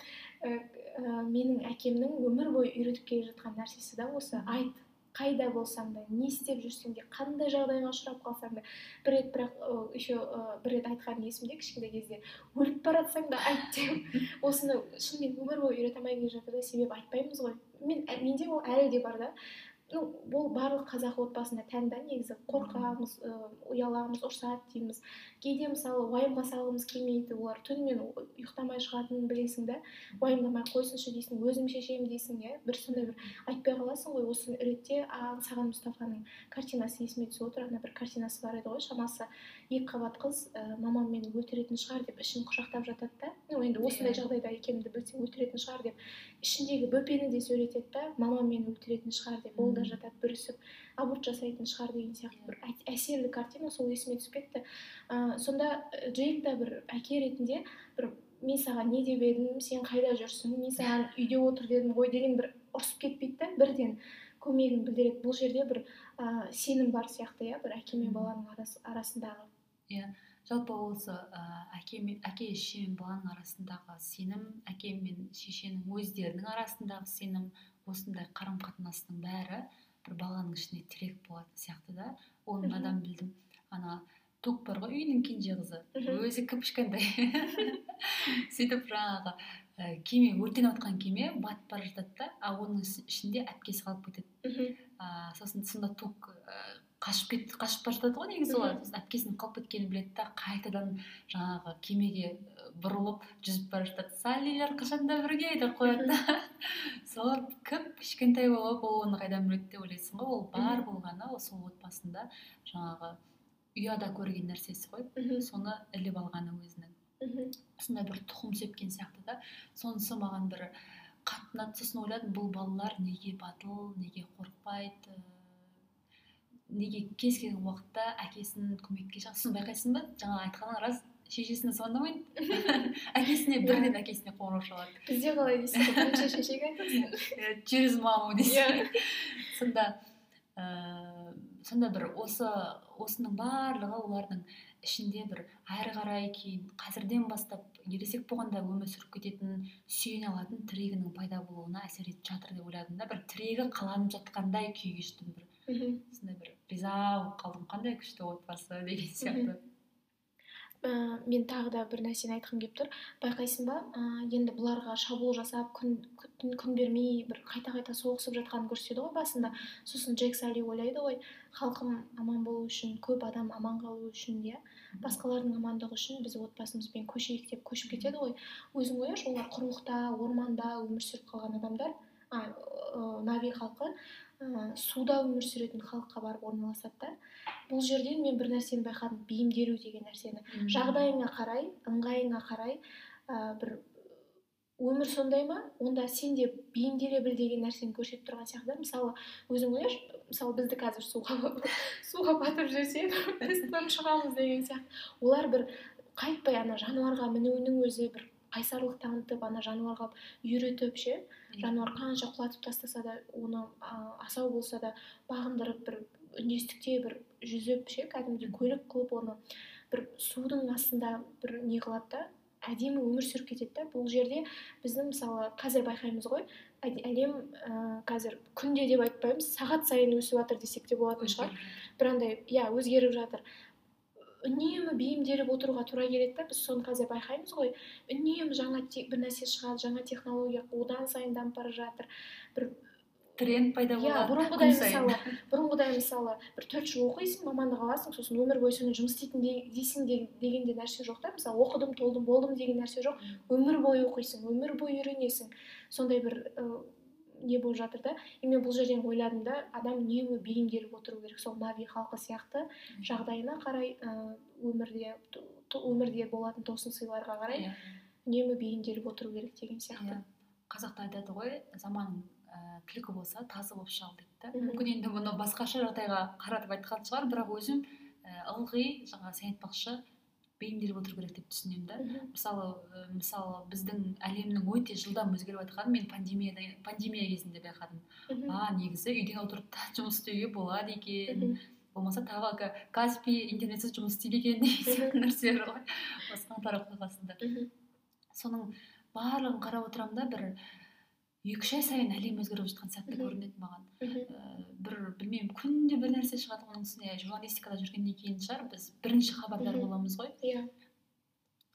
ә, ә, менің әкемнің өмір бойы үйретіп келе жатқан нәрсесі да осы. Айт қайда болсаң да не істеп жүрсең де қандай жағдайға ұшырап қалсаң да бір рет бірақ еще бір рет айтқаным есімде кішкентай кезде өліп бара жатсаң да айт деп. Осыны шынымен өмір бойы үйрете алмай келе жатыр да себебі айтпаймыз ғой. Мен менде ол әлі де бар да. Ну бұл барлық қазақ отбасына тән да негізі. Қорқамыз ұяламыз ұрсады дейміз. Кейде мысалы уайымға салғымыз келмейді. Олар түнімен ұйықтамай шығатынын білесің да. Уайымдамай қойсыншы дейсің өзім шешемін дейсің иә. Бір сондай бір айтпай қаласың ғой. Осы ретте саған мұстафаның картинасы есіме түсіп отыр. Ана бір картинасы бар еді ғой. Шамасы екі қабат қыз ә, мамам мені өлтіретін шығар деп ішін құшақтап жатады да. Ну енді осындай иә. жағдайда екенімді білсең өлтіретін шығар деп. Ішіндегі бөпені де сөйлетеді да. Мамам мені өлтіретін шығар деп. Ол да жатады бүрісіп. Аборт жасайтын шығар деген сияқты бір әсерлі картина сол есіме түсіп кетті. Ә, сонда джейк та бір әке ретінде бір мен саған не деп едім сен қайда жүрсің мен саған үйде отыр дедім ғой деген бір ұрсып кетпейді да бірден көмегін білдіреді. Бұл жерде бір ә, сенім бар сияқты иә бір әке мен баланың арасындағы. Иә жалпы осы ә, әке мен әке шеше мен баланың арасындағы сенім әке мен шешенің өздерінің арасындағы сенім осындай қарым қатынастың бәрі бір баланың ішіне тірек болатын сияқты да. Оны мынадан білдім. Ана тук бар ғой үйдің кенже қызы. Өзі кіп кішкентай. Сөйтіп жаңағы ә, кеме өртеніп жатқан кеме батып бара жатады да. А оның ішінде әпкесі қалып кетеді. Ә, сосын сонда тук қашып кет қашып бара жатады ғой негізі олар. Сосын әпкесінің қалып кеткенін біледі да қайтадан жаңағы кемеге бұрылып жүзіп бара жатады. Саллилер қашанда бірге деп қояды да. Сол кіп кішкентай болып ол оны қайдан біледі деп ойлайсың ғой. Ол бар болғаны сол отбасында жаңағы ұяда көрген нәрсесі ғой. Соны іліп алғаны өзінің. Сондай бір тұқым сепкен сияқты да. Сонысы маған бір қатты ұнады сосын ойладым бұл балалар неге батыл неге қорықпайды неге кез келген уақытта әкесін көмекке сосын байқайсың ба? жаңа айтқаның рас шешесіне звондамайды. Әкесіне бірден әкесіне қоңырау шалады. Бізде қалай дейсің бірінші шешеге айтасың? Через маму дейсің сонда ыыы сонда бір осы осының барлығы олардың ішінде бір әрі қарай кейін қазірден бастап ересек болғанда өмір сүріп кететін сүйене алатын тірегінің пайда болуына әсер етіп жатыр деп ойладым да. бір тірегі қаланып жатқандай күй кештім бір. Сондай бір риза болып қалдым қандай күшті отбасы деген сияқты ә, мен тағы да бір нәрсені айтқым келіп тұр. Байқайсың ба? Ә, енді бұларға шабуыл жасап күн, күн, күн бермей бір қайта қайта соғысып жатқанын көрсетеді ғой басында. Сосын джек салли ойлайды ғой халқым аман болу үшін көп адам аман қалу үшін иә басқалардың амандығы үшін біз отбасымызбен көшейік деп көшіп кетеді ғой. Өзің ойлашы олар құрлықта орманда өмір сүріп қалған адамдар а, нави халқы ә, суда өмір сүретін халыққа барып орналасады да. Бұл жерден мен бір нәрсені байқадым бейімделу деген нәрсені. Жағдайыңа қарай ыңғайыңа қарай ә, бір өмір сондай ма? Онда сен де бейімделе біл деген нәрсені көрсетіп тұрған сияқты мысалы өзің ойлашы мысалы бізді қазір суға суға батырып жіберсе біз шығамыз деген сияқты. Олар бір қайтпай ана жануарға мінуінің өзі бір қайсарлық танытып ана жануарға үйретіп ше жануар қанша құлатып тастаса да оны асау болса да бағындырып бір үндестікте бір жүзіп ше кәдімгідей көлік қылып оны бір судың астында бір не қылады да әдемі өмір сүріп кетеді да. Бұл жерде біздің мысалы қазір байқаймыз ғой әлем ә, қазір күнде деп айтпаймыз сағат сайын өсіп жатыр десек те болатын шығар. бір андай иә өзгеріп жатыр. Үнемі бейімделіп отыруға тура келеді да біз соны қазір байқаймыз ғой. Үнемі жаңа бір нәрсе шығады жаңа технология одан сайын дамып бара жатыр. Бір тренд пайда иә, болады иә бұрынғыдай мысалы бұрынғыдай мысалы бір төрт жыл оқисың мамандық аласың сосын өмір бойы сонымен жұмыс істейтін дейсің дегенде нәрсе жоқ та. Мысалы оқыдым толдым болдым деген нәрсе жоқ. Өмір бойы оқисың өмір бойы үйренесің. Сондай бір не болып жатыр да. И мен бұл жерден ойладым да адам үнемі бейімделіп отыру керек сол нави халқы сияқты жағдайына қарай ә, өмірде өмірде болатын тосын сыйларға қарай иә. үнемі бейімделіп отыру керек деген сияқты. Иә. қазақта айтады ғой заман ә, түлкі болса тазы болып шығал дейді да мүмкін енді бұны басқаша жағдайға қаратып айтқан шығар бірақ өзім ылғи жаңа сен айтпақшы бейімделіп отыру керек деп түсінемін да. Мысалы мысалы біздің әлемнің өте жылдам өзгеріп жатқанын мен пандемияда пандемия кезінде байқадым. А негізі үйден отырып та жұмыс істеуге болады екен. Болмаса тағы каспи интернетсіз жұмыс істейді екен деген сияқты нәрселер ғой. Осы қаңтар оқиғасында соның барлығын қарап отырамын да бір екі үш ай сайын әлем өзгеріп жатқан сияқты көрінеді маған. Ә, бір білмеймін күнде бір нәрсе шығады оның үстіне журналистикада жүргеннен кейін шығар біз бірінші хабардар боламыз ғой. Иә.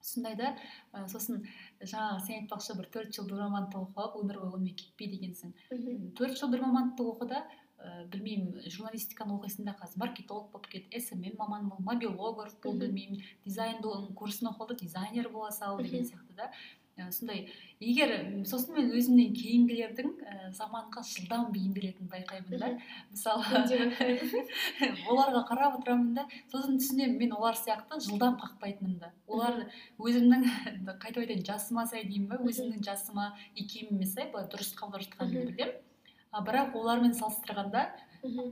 Сондайда ә, сосын жаңағы сен айтпақшы бір төрт жыл бір мамандықты оқып алып өмір бойы онымен кетпе дегенсің. Төрт жыл бір мамандықты оқы ә, білмеймін журналистиканы оқисың да қазір маркетолог болып кет смм маман бол мобилограф бол білмеймін дизайнның курсын оқы да дизайнер бола сал деген сияқты да. Э, сондай егер сосын мен өзімнен кейінгілердің ә, заманға жылдам бейімделетінін байқаймын да. Мысалы оларға қарап отырамын да сосын түсінемін мен олар сияқты жылдам қақпайтынымды олар өзімнің қайтып айтайын жасыма сай деймін ба өзімнің жасыма икеміме сай былай дұрыс қабылдап жатқанымды білемін. Бірақ олармен салыстырғанда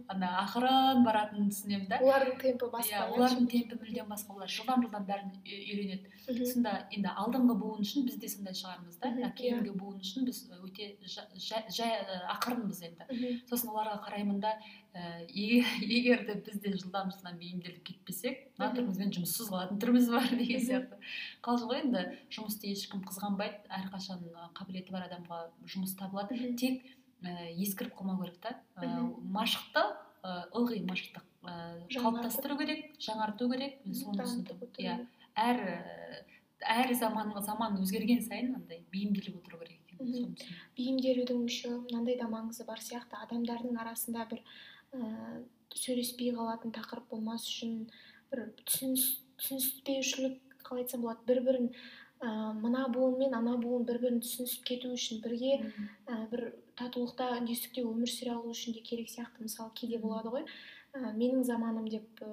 ана ақырын баратынын түсінемін да. Олардың темпі басқа иә олардың темпі мүлдем басқа олар жылдам жылдам бәрін үйренеді. Сонда енді алдыңғы буын үшін біз де сондай шығармыз да. Кейінгі иә. буын үшін біз өте жай ақырынбыз енді. Сосын оларға қараймын да егер де біз де жылдам жылдам бейімделіп кетпесек мына түрімізбен жұмыссыз қалатын түріміз бар деген сияқты. Қалжың ғой енді жұмысты ешкім қызғанбайды. Әрқашан қабілеті бар адамға жұмыс табылады. Тек ә, ескіріп қалмау керек та. Ә, машықты ә, ылғи машықты ә, қалыптастыру керек. жаңарту керек. Мен соны түсіндім. Иә. әр әр заман заман өзгерген сайын андай бейімделіп отыру керек екен. Бейімделудің еще мынандай да маңызы бар сияқты. Адамдардың арасында бір ә, сөйлеспей қалатын тақырып болмас үшін бір түсініс түсініспеушілік қалай айтсам болады бір бірін ә, мына буын мен ана буын бір бірін түсінісіп кету үшін бірге ә, бір татулықта үндестікте өмір сүре алу үшін де керек сияқты. Мысалы кейде болады ғой ә, менің заманым деп ә,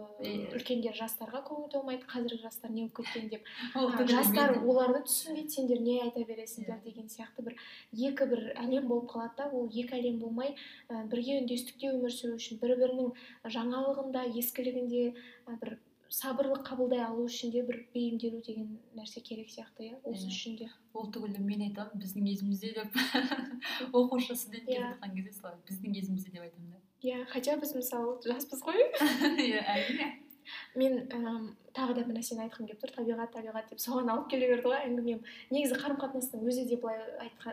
үлкендер жастарға көңіл толмайды қазіргі жастар не болып кеткен деп. Ә, жастар оларды түсінбейді сендер не айта бересіңдер деген сияқты бір екі бір әлем болып қалады да ол екі әлем болмай ә, бірге үндестікте өмір сүру үшін бір бірінің жаңалығында ескілігінде ә, бір сабырлы қабылдай алу үшін де бір бейімделу деген нәрсе керек сияқты иә осы үшін де. Ол түгілі мен айтамын біздің кезімізде деп. Оқушы студент келе жатқан кезде солай біздің кезімізде деп айтамын да. Иә хотя біз мысалы жаспыз ғой. Иә әрине. Мен ііі тағы да бір нәрсені айтқым келіп тұр табиғат табиғат деп соған алып келе берді ғой. Әңгімем негізі қарым қатынастың өзі де былай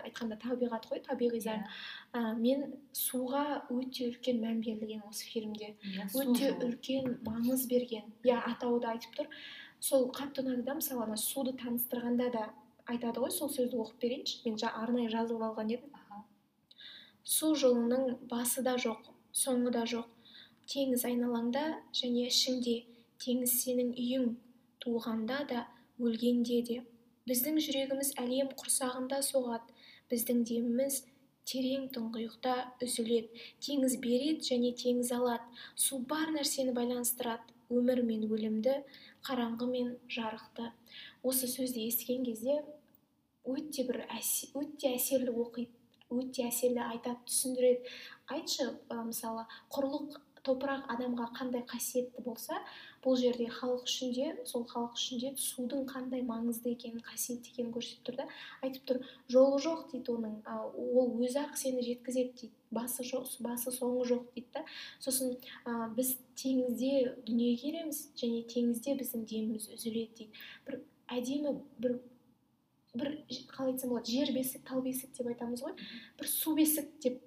айтқанда табиғат қой табиғи заң yeah. мен суға өте үлкен мән берілген осы фильмде. Yeah, өте үлкен маңыз берген. Иә атауы да айтып тұр. Сол қатты ұнады да мысалы ана суды таныстырғанда да айтады ғой сол сөзді оқып берейінші. Мен арнайы жазып алған едім. Су жолының басы да жоқ соңы да жоқ. Теңіз айналаңда және ішіңде теңіз сенің үйің туғанда да өлгенде де. Біздің жүрегіміз әлем құрсағында соғады біздің деміміз терең тұңғиықта үзіледі. Теңіз береді және теңіз алады. Су бар нәрсені байланыстырады өмір мен өлімді қараңғы мен жарықты. Осы сөзді естіген кезде өте бір өте әсерлі оқиды өте әсерлі айтады түсіндіреді. Айтшы мысалы құрлық топырақ адамға қандай қасиетті болса бұл жерде халық үшін де сол халық үшін де судың қандай маңызды екенін қасиетті екенін көрсетіп тұр да. Айтып тұр жолы жоқ дейді оның ол өзі ақ сені жеткізеді дейді басы жоқ басы соңы жоқ дейді да. Сосын ә, біз теңізде дүниеге келеміз және теңізде біздің деміміз үзіледі дейді. Бір әдемі бір бір қалай айтсам болады жер бесік тал бесік деп айтамыз ғой. Бір су бесік деп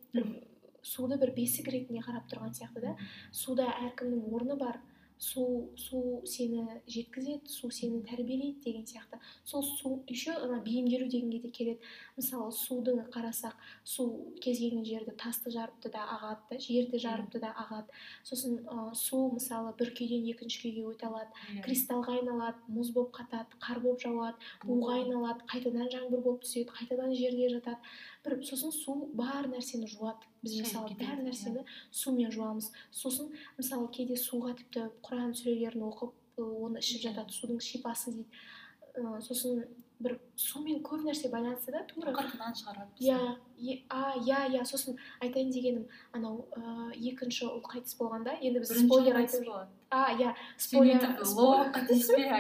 суды бір бесік ретінде қарап тұрған сияқты да. Суда әркімнің орны бар. Су су сені жеткізеді су сені тәрбиелейді деген сияқты. Сол су еще ана бейімделу дегенге де келеді. Мысалы суды қарасақ су кез келген жерді тасты жарыпты да ағады да жерді жарыпты да ағады. Сосын ә, су мысалы бір күйден екінші күйге өте алады. Иә. кристаллға айналады мұз болып қатады қар болып жауады буға айналады қайтадан жаңбыр болып түседі қайтадан жерге жатады. Бір сосын су бар нәрсені жуады. Біз мысалы бар нәрсені сумен жуамыз сосын мысалы кейде суға тіпті құран сүрелерін оқып оны ішіп жатады судың шипасы дейді сосын бір сумен көп нәрсе байланысты да тура қырқынан шығарады иә а иә иә сосын айтайын дегенім анау ыыы екінші ұл қайтыс болғанда енді біз спойлер айтып а иә спойлер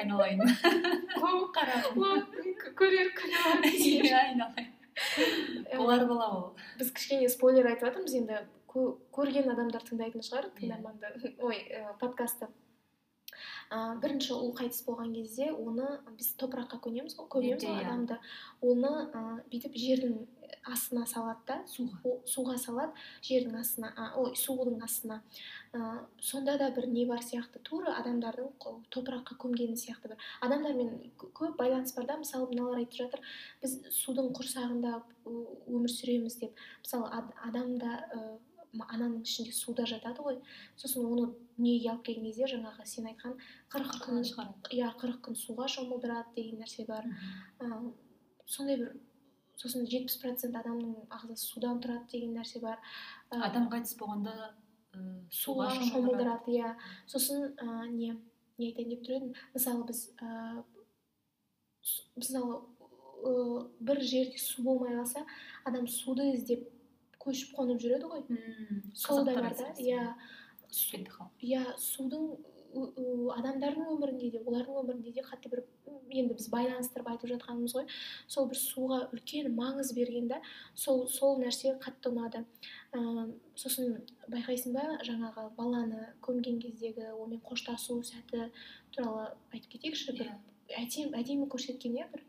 айналайын көрер күні иә болар бала ол. Біз кішкене спойлер айтып жатырмыз енді. Көрген адамдар тыңдайтын шығар тыңдарманды. Ой подкастты ә, бірінші ұл қайтыс болған кезде оны біз топыраққа көнеміз ғой көмеміз ғой адамды. Оны ә, бүйтіп жердің астына салады да суға. суға салады жердің астына а, ой судың астына. Ә, сонда да бір не бар сияқты тура адамдардың топыраққа көмгені сияқты бір. Адамдармен көп байланыс бар да мысалы мыналар айтып жатыр біз судың құрсағында өмір сүреміз деп. Мысалы адамда ананың ішінде суда жатады ғой. Сосын оны дүниеге алып келген кезде жаңағы сен айтқан қырық күн иә қырық күн суға шомылдырады деген нәрсе бар. Ә, сондай бір сосын жетпіс процент адамның ағзасы судан тұрады деген нәрсе бар. Ә, адам қайтыс болғанда ә, суға шомылдырады. иә. Сосын ә, не не айтайын деп тұр едім? Мысалы біз ә, мысалы ә, бір жерде су болмай қалса адам суды іздеп көшіп қонып жүреді ғой. Сол да бар да иә. Иә судың адамдардың өмірінде де олардың өмірінде де қатты бір енді біз байланыстырып айтып жатқанымыз ғой. Сол бір суға үлкен маңыз берген да сол сол нәрсе қатты ұнады. Ә, сосын байқайсың ба жаңағы баланы көмген кездегі онымен қоштасу сәті туралы айтып кетейікші бір әдемі әдемі көрсеткен иә бір?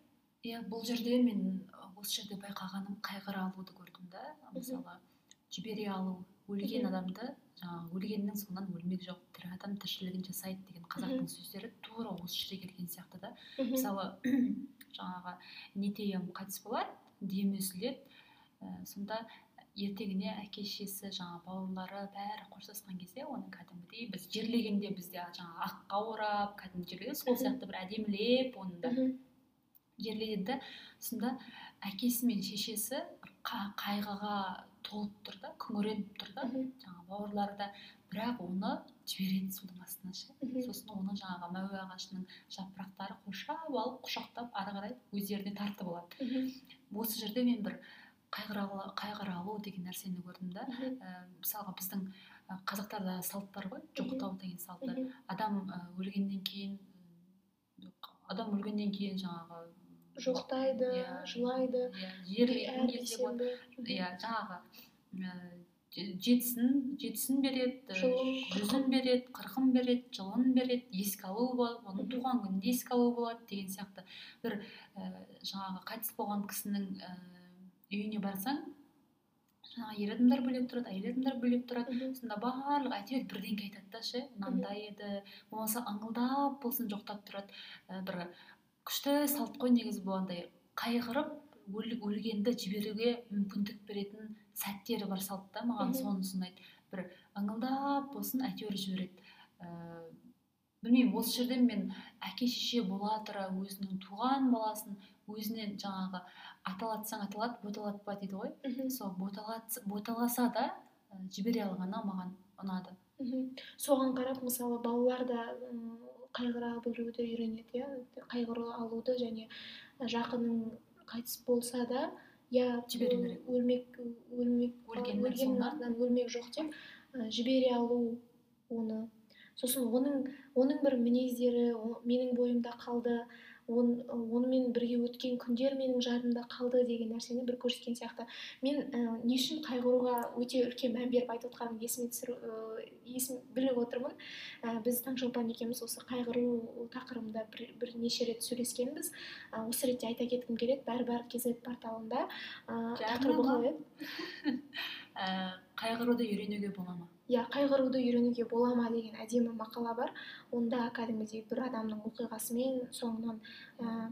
Иә бұл жерде мен осы жерде байқағаным қайғыра алуды көрдім да мысалы жібере алу өлген адамды жаңағы өлгеннің соңынан өлмек жоқ тірі адам тіршілігін жасайды деген қазақтың сөздері тура осы жерге келген сияқты да. Мысалы жаңағы нетейім қайтыс болады демі үзіледі ә, сонда ертеңіне әке шешесі жаңағы бауырлары бәрі қоштасқан кезде оны кәдімгідей біз жерлегенде бізде жаңағы аққа орап кәдімгі жерлейді сол сияқты бір әдемілеп оны да. Да сонда әкесі мен шешесі қайғыға толып тұр да күңіреніп тұр да. Жаңағы бауырлары да бірақ оны жібереді судың астына ше. Сосын оны жаңағы мәуе ағашының жапырақтары қоршап алып құшақтап ары қарай өздеріне тартып алады осы жерде мен бір қайғыра қайғыра деген нәрсені көрдім да. Ә, мысалға біздің ә, қазақтарда салт бар ғой жоқтау деген салты адам ә, өлгеннен кейін адам өлгеннен кейін жаңағы жоқтайды иә, жылайды иә иә жаңағы же- жетісін жетісін береді жүзін береді қырқын береді жылын береді еске алу болады оның туған күнінде еске алу болады деген сияқты. бір ә, жаңағы қайтыс болған кісінің ә, үйіне барсаң жаңағы ер адамдар бөлек тұрады әйел адамдар бөлек тұрады. Сонда барлығы әйтеуір бірдеңке айтады да ше мынандай еді болмаса ыңылдап болсын жоқтап тұрады. Ә, бір күшті салт қой негізі бұл андай. Қайғырып өл- өлгенді жіберуге мүмкіндік беретін сәттері бар салтта маған сонысы ұнайды бір ыңылдап болсын әйтеуір жібереді. Ә, білмеймін осы жерден мен әке шеше бола тұра өзінің туған баласын өзінен жаңағы аталатсаң аталат боталатпа дейді ғой. Мхм сол боталат боталаса да ә, жібере алғаны маған ұнады. Мхм соған қарап мысалы балалар да қайғыра білуді үйренеді иә. Қайғыра алуды және жақының қайтыс болса да иә Жіберу керек. өлмек өлмек өлгеннің артынан өлмек жоқ деп жібере алу оны. Сосын оның оның бір мінездері менің бойымда қалды. Онымен бірге өткен күндер менің жадымда қалды деген нәрсені бір көрсеткен сияқты. Мен ә, не үшін қайғыруға өте үлкен мән беріп айтып отқанымды есіме түсіру ә, есім біліп отырмын. Ә, біз таңшолпан екеуміз осы қайғыру тақырыбында бір, бірнеше рет сөйлескенбіз. Ә, осы ретте айта кеткім келеді бәрі кз порталында. Ә, тақырыбы қалай ә, қайғыруды үйренуге бола ма? Иә қайғыруды үйренуге бола ма деген әдемі мақала бар. Онда кәдімгідей бір адамның оқиғасымен соңынан ә,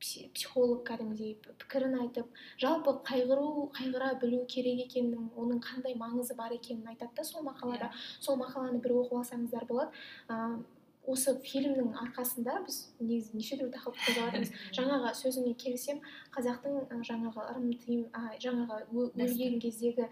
пси- психолог кәдімгідей пікірін айтып жалпы қайғыру қайғыра білу керек екенін оның қандай маңызы бар екенін айтады да сол мақалада. Сол мақаланы бір оқып алсаңыздар болады. Ә, осы фильмнің арқасында біз негізі неше түрлі тақырыпты қозғап жатырмыз жаңағы сөзіңе келісемін қазақтың жаңағы ырым тыйым жаңағы өлген кездегі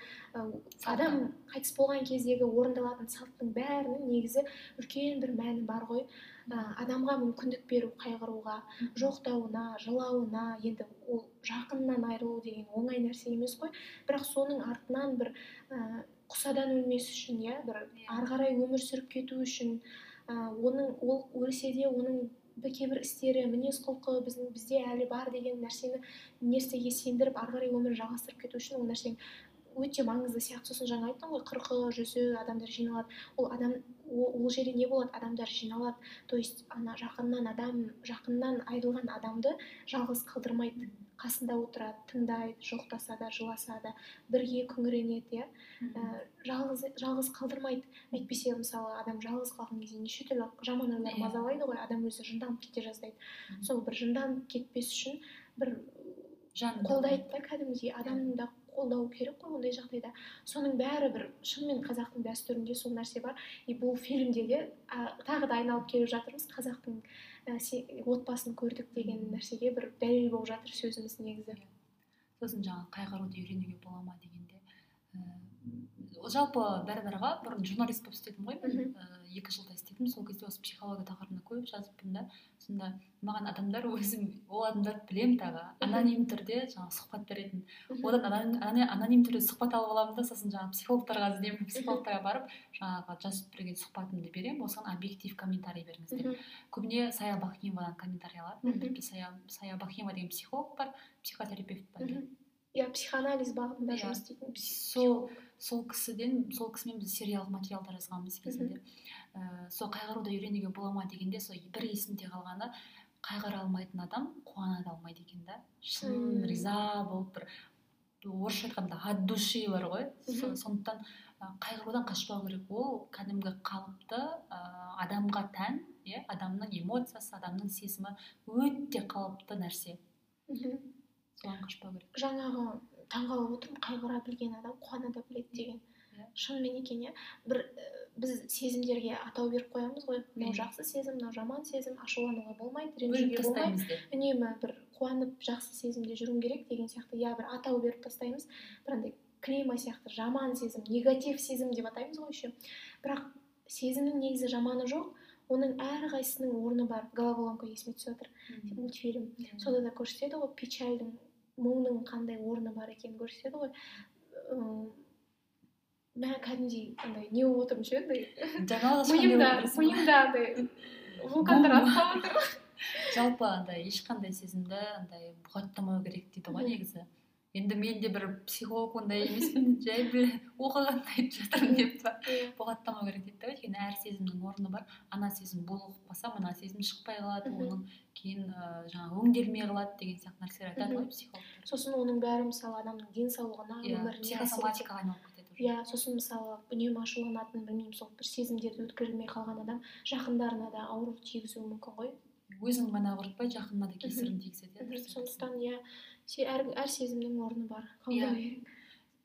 адам қайтыс болған кездегі орындалатын салттың бәрінің негізі үлкен бір мәні бар ғой. Адамға мүмкіндік беру қайғыруға жоқтауына жылауына енді ол жақынынан айырылу деген оңай нәрсе емес қой. Бірақ соның артынан бір құсадан өлмес үшін иә бір Иә. ары қарай өмір сүріп кету үшін оның ол өлсе де оның бір кейбір істері мінез құлқы біздің бізде әлі бар деген нәрсені нәрсеге сендіріп ары қарай өмірін жалғастырып кету үшін ол нәрсенің өте маңызды сияқты. Сосын жаңа айттың ғой қырқы жүзі адамдар жиналады. Ол адам ол, ол жерде не болады? Адамдар жиналады. То есть ана жақыннан адам жақыннан айырылған адамды жалғыз қалдырмайды. Қасында отырады тыңдайды жоқтаса да жыласа да бірге күңіренеді иә. Ә, жалғыз жалғыз қалдырмайды. Әйтпесе мысалы адам жалғыз қалған кезде неше түрлі жаман ойлар Иә. мазалайды ғой адам өзі жынданып кете жаздайды. Сол бір жынданып кетпес үшін бір Жанында қолдайды да кәдімгідей адамның да қолдау керек қой ондай жағдайда. Соның бәрі бір шынымен қазақтың дәстүрінде сол нәрсе бар. И бұл фильмде де а, тағы да айналып келіп жатырмыз. Қазақтың ә, отбасын көрдік деген нәрсеге бір дәлел болып жатыр сөзіміз негізі. Сосын жаңағы қайғыруды үйренуге бола ма дегенде ә, жалпы бәрібірға бұрын журналист болып істедім ғой мен. Ә, екі жылдай істедім. Сол кезде осы психология тақырыбында көп жазыппын да. Сонда маған адамдар өзім ол адамдарды білемін тағы. Аноним түрде жаңағы сұхбат беретін. Одан аноним, түрде сұхбат алып аламын да. Сосын жаңағы психологтарға іздеймін. Психологтарға барып жаңағы жазып берген сұхбатымды беремін. Осыған объектив комментарий беріңіз деп көбіне сая бахимовадан комментарий алатынмын сая, сая бахимова деген психолог бар психотерапевт бар. Иә психоанализ бағытында Иә. жұмыс істейтін сол сол кісіден сол кісімен біз сериялық материалдар жазғанбыз кезінде. Ә, сол қайғыруды үйренуге бола ма? дегенде сол бір есімде қалғаны қайғыра алмайтын адам қуана да алмайды екен да шын риза болып бір орысша айтқанда от души бар ғой. Сондықтан қайғырудан қашпау керек ол кәдімгі қалыпты ә, адамға тән иә адамның эмоциясы адамның сезімі өте қалыпты нәрсе. Мхм. соған қашпау керек. Жаңағы таңғалып отырмын қайғыра білген адам қуана да біледі деген Иә. шынымен екен иә. Бір біз сезімдерге атау беріп қоямыз ғой. Мынау жақсы сезім мынау жаман сезім ашулануға болмайды ренжуге болмайды үнемі бір қуанып жақсы сезімде жүруім керек деген сияқты иә бір атау беріп тастаймыз. Бір андай клейма сияқты жаман сезім негатив сезім деп атаймыз ғой еще. Бірақ сезімнің негізі жаманы жоқ оның әрқайсысының орны бар. Головоломка есіме түсіп жатыр мультфильм. Сонда да көрсетеді ғой печальдің мұңның қандай орны бар екенін көрсетеді ғой. Мә кәдімгідей андай не болып отырмын ше андай. Миымда миымда андай вулкандар атып қалып отыр. Жалпы андай ешқандай сезімді андай бұғаттамау керек дейді ғой негізі. Енді мен де бір психолог ондай емеспін жай бір оқығанда айтып жатырмын деп па? Бұғаттамау керек дейді да өйткені әр сезімнің орны бар. Ана сезім булығып қалса мына сезім шықпай қалады. Оның кейін ыыы жаңағы өңделмей қалады деген сияқты нәрселер айтады ғой психологтар. Сосын оның бәрі мысалы адамның денсаулығына иә өміріне психосоматикаға айналып кетеді иә сосын мысалы үнемі ашуланатын білмеймін сол бір сезімдерді өткерілмей қалған адам жақындарына да ауыр тигізуі мүмкін ғой. Өзін ғана құртпай жақынына да кесірін тигізеді иә сондықтан иә. Әр, әр сезімнің орны бар Иә. қабылдау керек.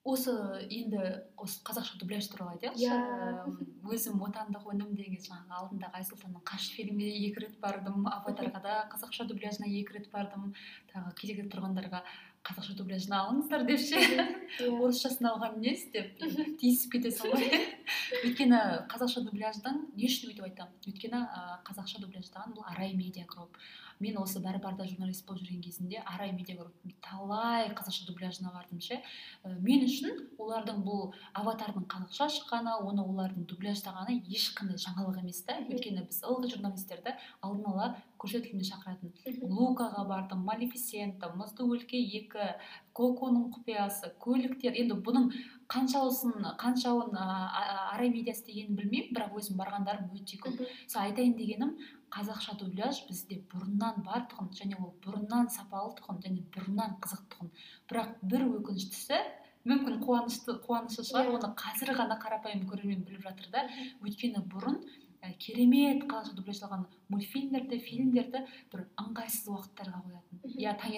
осы енді осы қазақша дубляж туралы айтайықшы Иә. Эм, өзім отандық өнім деген жаңағы алдындағы айсұлтанның қаш фильміне екі рет бардым аватарға да қазақша дубляжына екі рет бардым тағы кезекте тұрғандарға қазақша дубляжына алыңыздар деп ше? Иә. орысшасын алған несі деп тиісіп кетесің ғой өйткені қазақша дубляждың не үшін өйтіп айтамын? Өйткені қазақша дубляждаған бұл арай медиа групп мен осы бәрі барда журналист болып жүрген кезінде арай медиа групптың талай қазақша дубляжына бардым ше. Ә, мен үшін олардың бұл аватардың қазақша шыққаны оны олардың дубляждағаны ешқандай жаңалық емес та. Өйткені біз ылғи журналистерді алдын ала көрсетілімге шақыратын. Лукаға бардым малефисента мұзды өлке екі коконың құпиясы көліктер. Енді бұның қаншауысын қаншауын арай медиа істегенін білмеймін бірақ өзім барғандарым өте көп. Сол айтайын дегенім қазақша дубляж бізде бұрыннан бар тұғын және ол бұрыннан сапалы тұғын және бұрыннан қызық тұғын. Бірақ бір өкініштісі мүмкін қуанышты қуанышы шығар Иә. оны қазір ғана қарапайым көрермен біліп жатыр да. Өйткені бұрын ә, керемет қазақша дубляждалған мультфильмдерді фильмдерді бір ыңғайсыз уақыттарға қоятын. Иә таң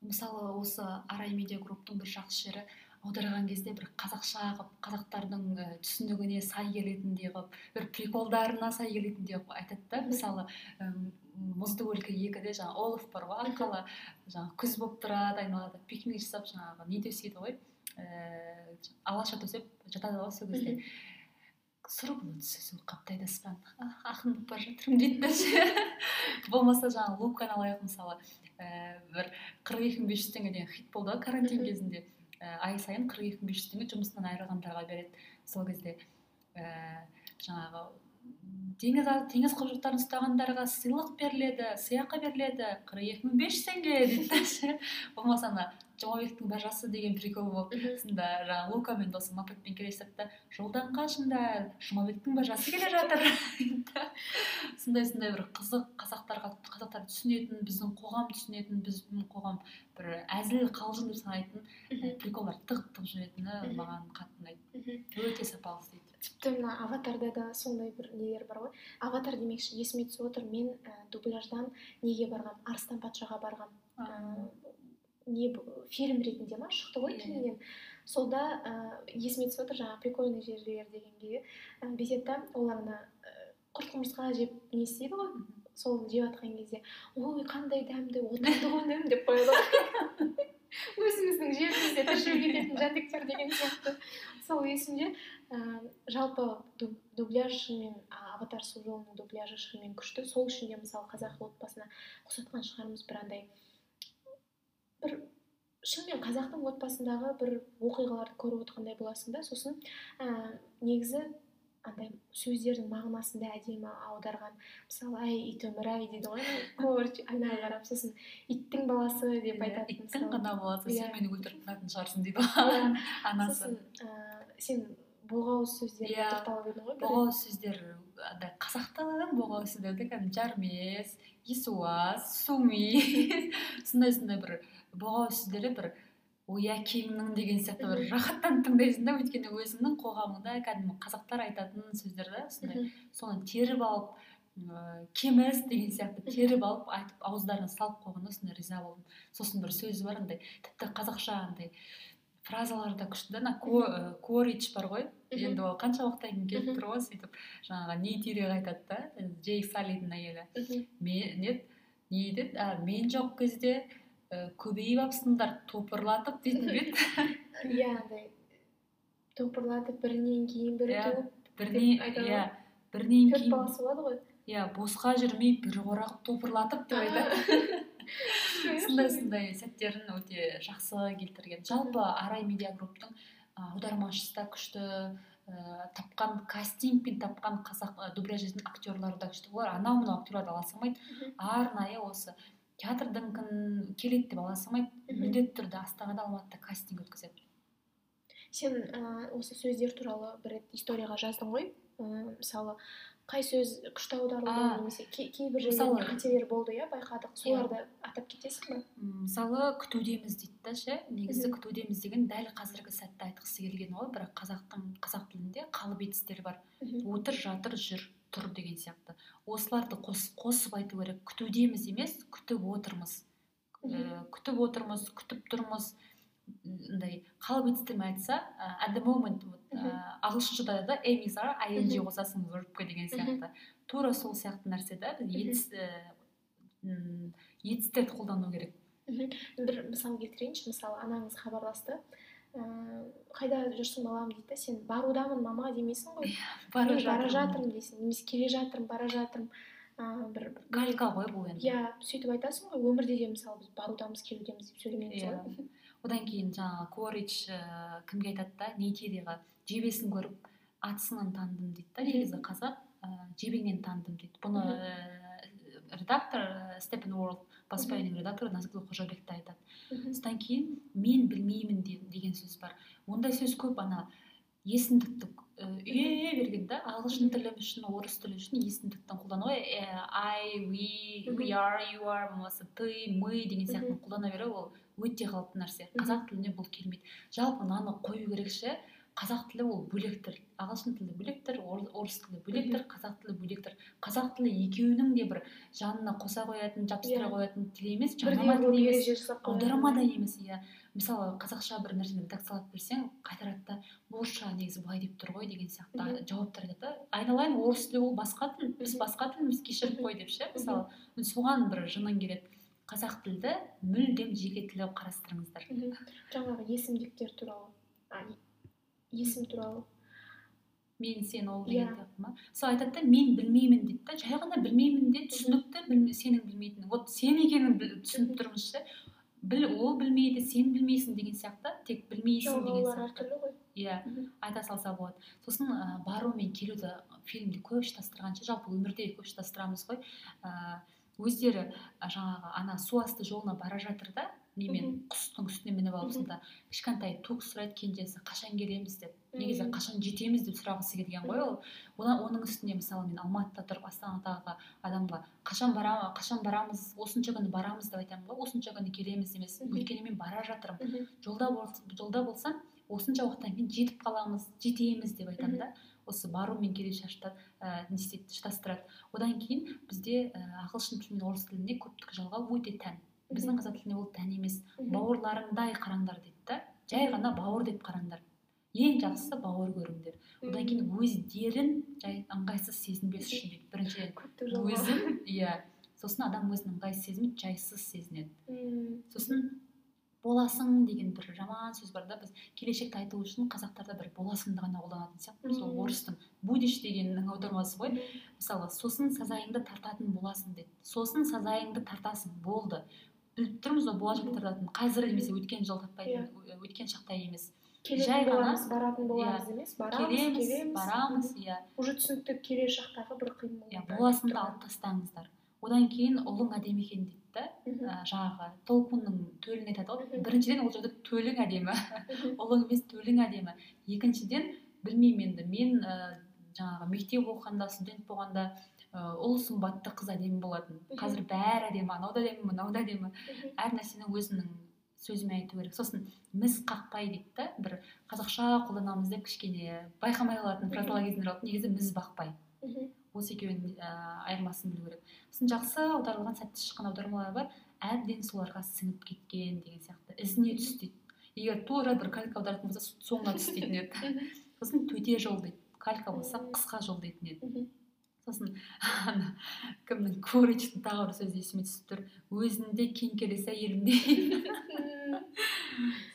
мысалы осы арай медиа групптың бір жақсы жері аударған кезде бір қазақша қылып қазақтардың ә, түсінігіне сай келетіндей қылып бір приколдарына сай келетіндей қылып айтады да. Мысалы мұзды өлке екіде жаңағы олаф бар ғой жаңағы күз болып тұрады айналада пикник жасап жаңағы не төсейді ғой ііі алаша төсеп жатады ғой сол кезде. Сұр бұлт сүзу қаптайды аспан. Ақын болып бара жатырмын дейді болмаса жаңағы луканы алайық мысалы ііі бір қырық екі мың бес жүз теңге деген хит болды ғой карантин кезінде. Ііі ай сайын қырық екі мың бес жүз теңге жұмысынан айырылғандарға береді. Сол кезде ііі жаңағы теңіз теңіз құбыжықтарын ұстағандарға сыйлық беріледі сыйақы беріледі қырық екі мың бес жүз теңге дейді болмаса ана жұмабектің бажасы деген прикол болды. Мхм. сонда жаңағы лука мен досым мопедпен келе жатады да жолдан қашыңдар жұмабектің бажасы келе жатыр сондай сондай бір қызық қазақтарға қазақтар түсінетін біздің қоғам түсінетін біздің қоғам бір әзіл қалжың деп санайтын ә, приколдар тығып тығып жүретіні маған қатты ұнайды. Өте сапалы істейді тіпті мына аватарда да сондай бір нелер бар ғой. Аватар демекші есіме түсіп отыр. Мен ә, дубляждан неге барғам? Арыстан патшаға барғам не фильм ретінде ма шықты ғой кейіннен солда ә, есіме түсіп отыр жаңағы прикольный жерлер дегенге ә, да олар ана ә, құрт құмырсқа жеп не істейді ғой? Сол жеп жатқан кезде ой қандай дәмді отандық өнім деп қояды ғой өзіміздің жерімізде тіршілік ететін жәндіктер деген сияқты. Сол есімде ә, жалпы ду- дубляж шынымен аватар су жолының дубляжы шынымен күшті. Сол үшін де мысалы қазақы отбасына ұқсатқан шығармыз бір андай бір шынымен қазақтың отбасындағы бір оқиғаларды көріп отырғандай боласың да сосын ә, негізі андай сөздердің мағынасын да әдемі аударған мысалы әй ит өмір ай дейді ғой көрші айнаға қарап сосын иттің баласы деп айтады Иә, иттің ғана баласы Иә. сен мені өлтіріп тынатын шығарсың дейді ғой Иә. анасы сосын ә, сен боғауыз сөздерге Иә. ғой боғауыз сөздер андай қазақтың боғауыз сөздерді кәдімгі жармес есуас суми сондай сондай бір боғауыз сөздері бір оякеңнің деген сияқты бір рахаттанып тыңдайсың да өйткені өзіңнің қоғамыңда кәдімгі қазақтар айтатын сөздер да сондай. Соны теріп алып ыыы кеміс деген сияқты теріп алып айтып ауыздарына салып қойғанда сондай риза болдым. Сосын бір сөзі бар андай тіпті қазақша андай фразалары да күшті да ана корич бар ғой. Енді ол қанша уақыттан кейін келіп тұр ғой сөйтіп. Жаңағы нейтиреге айтады да джей саллидің әйелі. Мен не не деді а мен жоқ кезде көбейіп алыпсыңдар топырлатып дейтін бе еді? Иә андай топырлатып бірінен кейін бірі иә туып иә бірінен төрт кейін баласы болады ғой. Иә босқа жүрмей бір қорап топырлатып деп айтады. Сондай сондай сәттерін өте жақсы келтірген. Жалпы арай медиа групптың аудармашысы да күшті. Ә, тапқан кастингпен тапқан қазақ ә, дубляж ететін актерлары да күшті. Олар анау мынау актерларды ала салмайды. Арнайы осы театрдың келеді деп ала салмайды. Міндетті түрде астанада алматыда кастинг өткізеді. Сен ә, осы сөздер туралы бір рет историяға жаздың ғой. Ә, мысалы қай сөз күшті аударылды немесе кей- кейбір жерлерде қателер болды иә байқадық. Соларды атап кетесің ба М, мысалы күтудеміз дейді да ше? Негізі күтудеміз деген дәл қазіргі сәтте айтқысы келген ғой. Бірақ қазақтың қазақ тілінде қалып етістер бар. Отыр жатыр жүр тұр деген сияқты. Осыларды қос, қосып айту керек. Күтудеміз емес күтіп отырмыз. Ә, күтіп отырмыз күтіп тұрмыз. Андай қалып етістермен айтса ә, at the moment ә, ағылшыншада да эмис ар ing қосасың verbке деген сияқты. Тура сол сияқты нәрсе да етістерді қолдану керек. Бір мысал келтірейінші. Мысалы анаңыз хабарласты. Ыыы қайда жүрсің балам дейді да сен барудамын мама демейсің ғой. Бара мен бара жатырмын. дейсің немесе келе жатырмын бара жатырмын. Ыыы бір калька ғой бұл енді. Иә сөйтіп айтасың ғой өмірде де мысалы біз барудамыз келудеміз деп сөйлемейміз Иә. ғой. Одан кейін жаңағы корич ә, кімге айтады да нейтиреға жебесін көріп атысынан таныдым дейді да негізі қазақ жебеңнен таныдым дейді. Бұны редактор степен уорлд баспаның редакторы назгүл қожабек те айтады. Содан кейін мен білмеймін де- деген сөз бар. Ондай сөз көп ана есімдікті үйе берген да ағылшын тілі үшін орыс тілі үшін есімдіктің қолдану ғой ә, I, we, we are, you are болмаса ты, мы деген сияқты қолдана беру ол өте қалыпты нәрсе. Қазақ тіліне бұл келмейді. Жалпы мынаны қою керек ше? Қазақ тілі ол бөлек тіл ағылшын тілі бөлек тіл ор- орыс тілі бөлек тіл қазақ тілі бөлек тіл. Қазақ тілі екеуінің де бір жанына қоса қоятын жабыстыра Иә. қоятын тіл емес қылып тіл емес аударма да емес иә. Мысалы қазақша бір нәрсені редакциялап берсең қайтарады да орысша негізі былай деп тұр ғой деген сияқты жауаптар айтады да. Айналайын орыс тілі ол басқа тіл біз басқа тілміз кешіріп қой деп ше мысалы. Соған бір жының келеді. Қазақ тілді мүлдем жеке тіл қылып қарастырыңыздар. Жаңағы есімдіктер туралы. Есім туралы. Мен сен ол деген сияқты ма сол айтады да мен білмеймін дейді да. Жай ғана білмеймін де түсінікті білме- сенің білмейтінің вот сен екенін біл- түсініп тұрмыз ше. Біл ол білмейді сен білмейсің деген сияқты. Тек білмейсің деген сияқты. иә Мгм. айта салса болады. Сосын ә, бару мен келуді фильмде көп шатастырғанша жалпы өмірде де көп шатастырамыз ғой. Ә, өздері жаңағы ана су асты жолына бара жатыр да. Немен құстың үстіне мініп алып сонда кішкентай тук сұрайды кенжесі қашан келеміз деп негізі қашан жетеміз деп сұрағысы келген ғой ол. Оның үстіне мысалы мен алматыда тұрып астанадағы адамға қашан барамыз қашан барамыз осынша күні барамыз деп айтамын ғой осынша күні келеміз емес өйткені мен бара жатырмын. Жолда жолда болсам осынша уақыттан кейін жетіп қаламыз жетеміз деп айтамын да. Осы бару мен келу шашта ә, не істейді шатастырады. Одан кейін бізде ә, ағылшын тілі мен орыс тіліне көптік жалғау өте тән. Біздің қазақ тіліне ол тән емес. Бауырларыңдай қараңдар дейді да жай ғана бауыр деп қараңдар. Ең жақсысы бауыр көріңдер. Одан кейін өздерін жай ыңғайсыз сезінбес үшін дейді жалғау. өзін иә. Сосын адам өзін ыңғайсыз сезінбейді жайсыз сезінеді. Сосын боласың деген бір жаман сөз бар да. Біз келешекті айту үшін қазақтарда бір боласыңды ғана қолданатын сияқтымыз. Ол орыстың будешь дегеннің аудармасы ғой. Мысалы сосын сазайыңды тартатын боласың дейді сосын сазайыңды тартасың болды. Біліп тұрмыз ғой болашақта Мгм. тартатын? Қазір немесе өткен жыл тартпайтын өткен шақта емес. Жай ғана- баратын боламыз емес барамыз келеміз барамыз иә. Уже түсінікті келер шақтағы бір қимыл иә боласыңды алып тастаңыздар. Одан кейін ұлың әдемі екен дейді да ә, жаңағы толқынның төлін айтады ғой. Біріншіден ол жерде төлің әдемі. Ұлың емес төлің әдемі. Екіншіден білмеймін енді мен ә, жаңағы мектеп оқығанда студент болғанда ә, ұл сымбатты қыз әдемі болатын. Қазір бәрі әдемі анау да әдемі мынау да әдемі. Әр нәрсені өзінің сөзімен айту керек. Сосын міз қақпай дейді да бір қазақша қолданамыз деп кішкене байқамай қалатын болады негізі міз бақпай. Осы екеуінің ә, айырмасын білу керек. Сосын жақсы аударылған сәтті шыққан аудармалар бар. Әбден соларға сіңіп кеткен деген сияқты. Ізіне түс дейді. Егер тура бір калька аударатын болса соңына түс дейтін еді. Сосын төте жол дейді. Калька болса қысқа жол дейтін еді. Сосын ана кімнің куричтің тағы бір сөзі есіме түсіп тұр. Өзінде кең келес әйелімдей.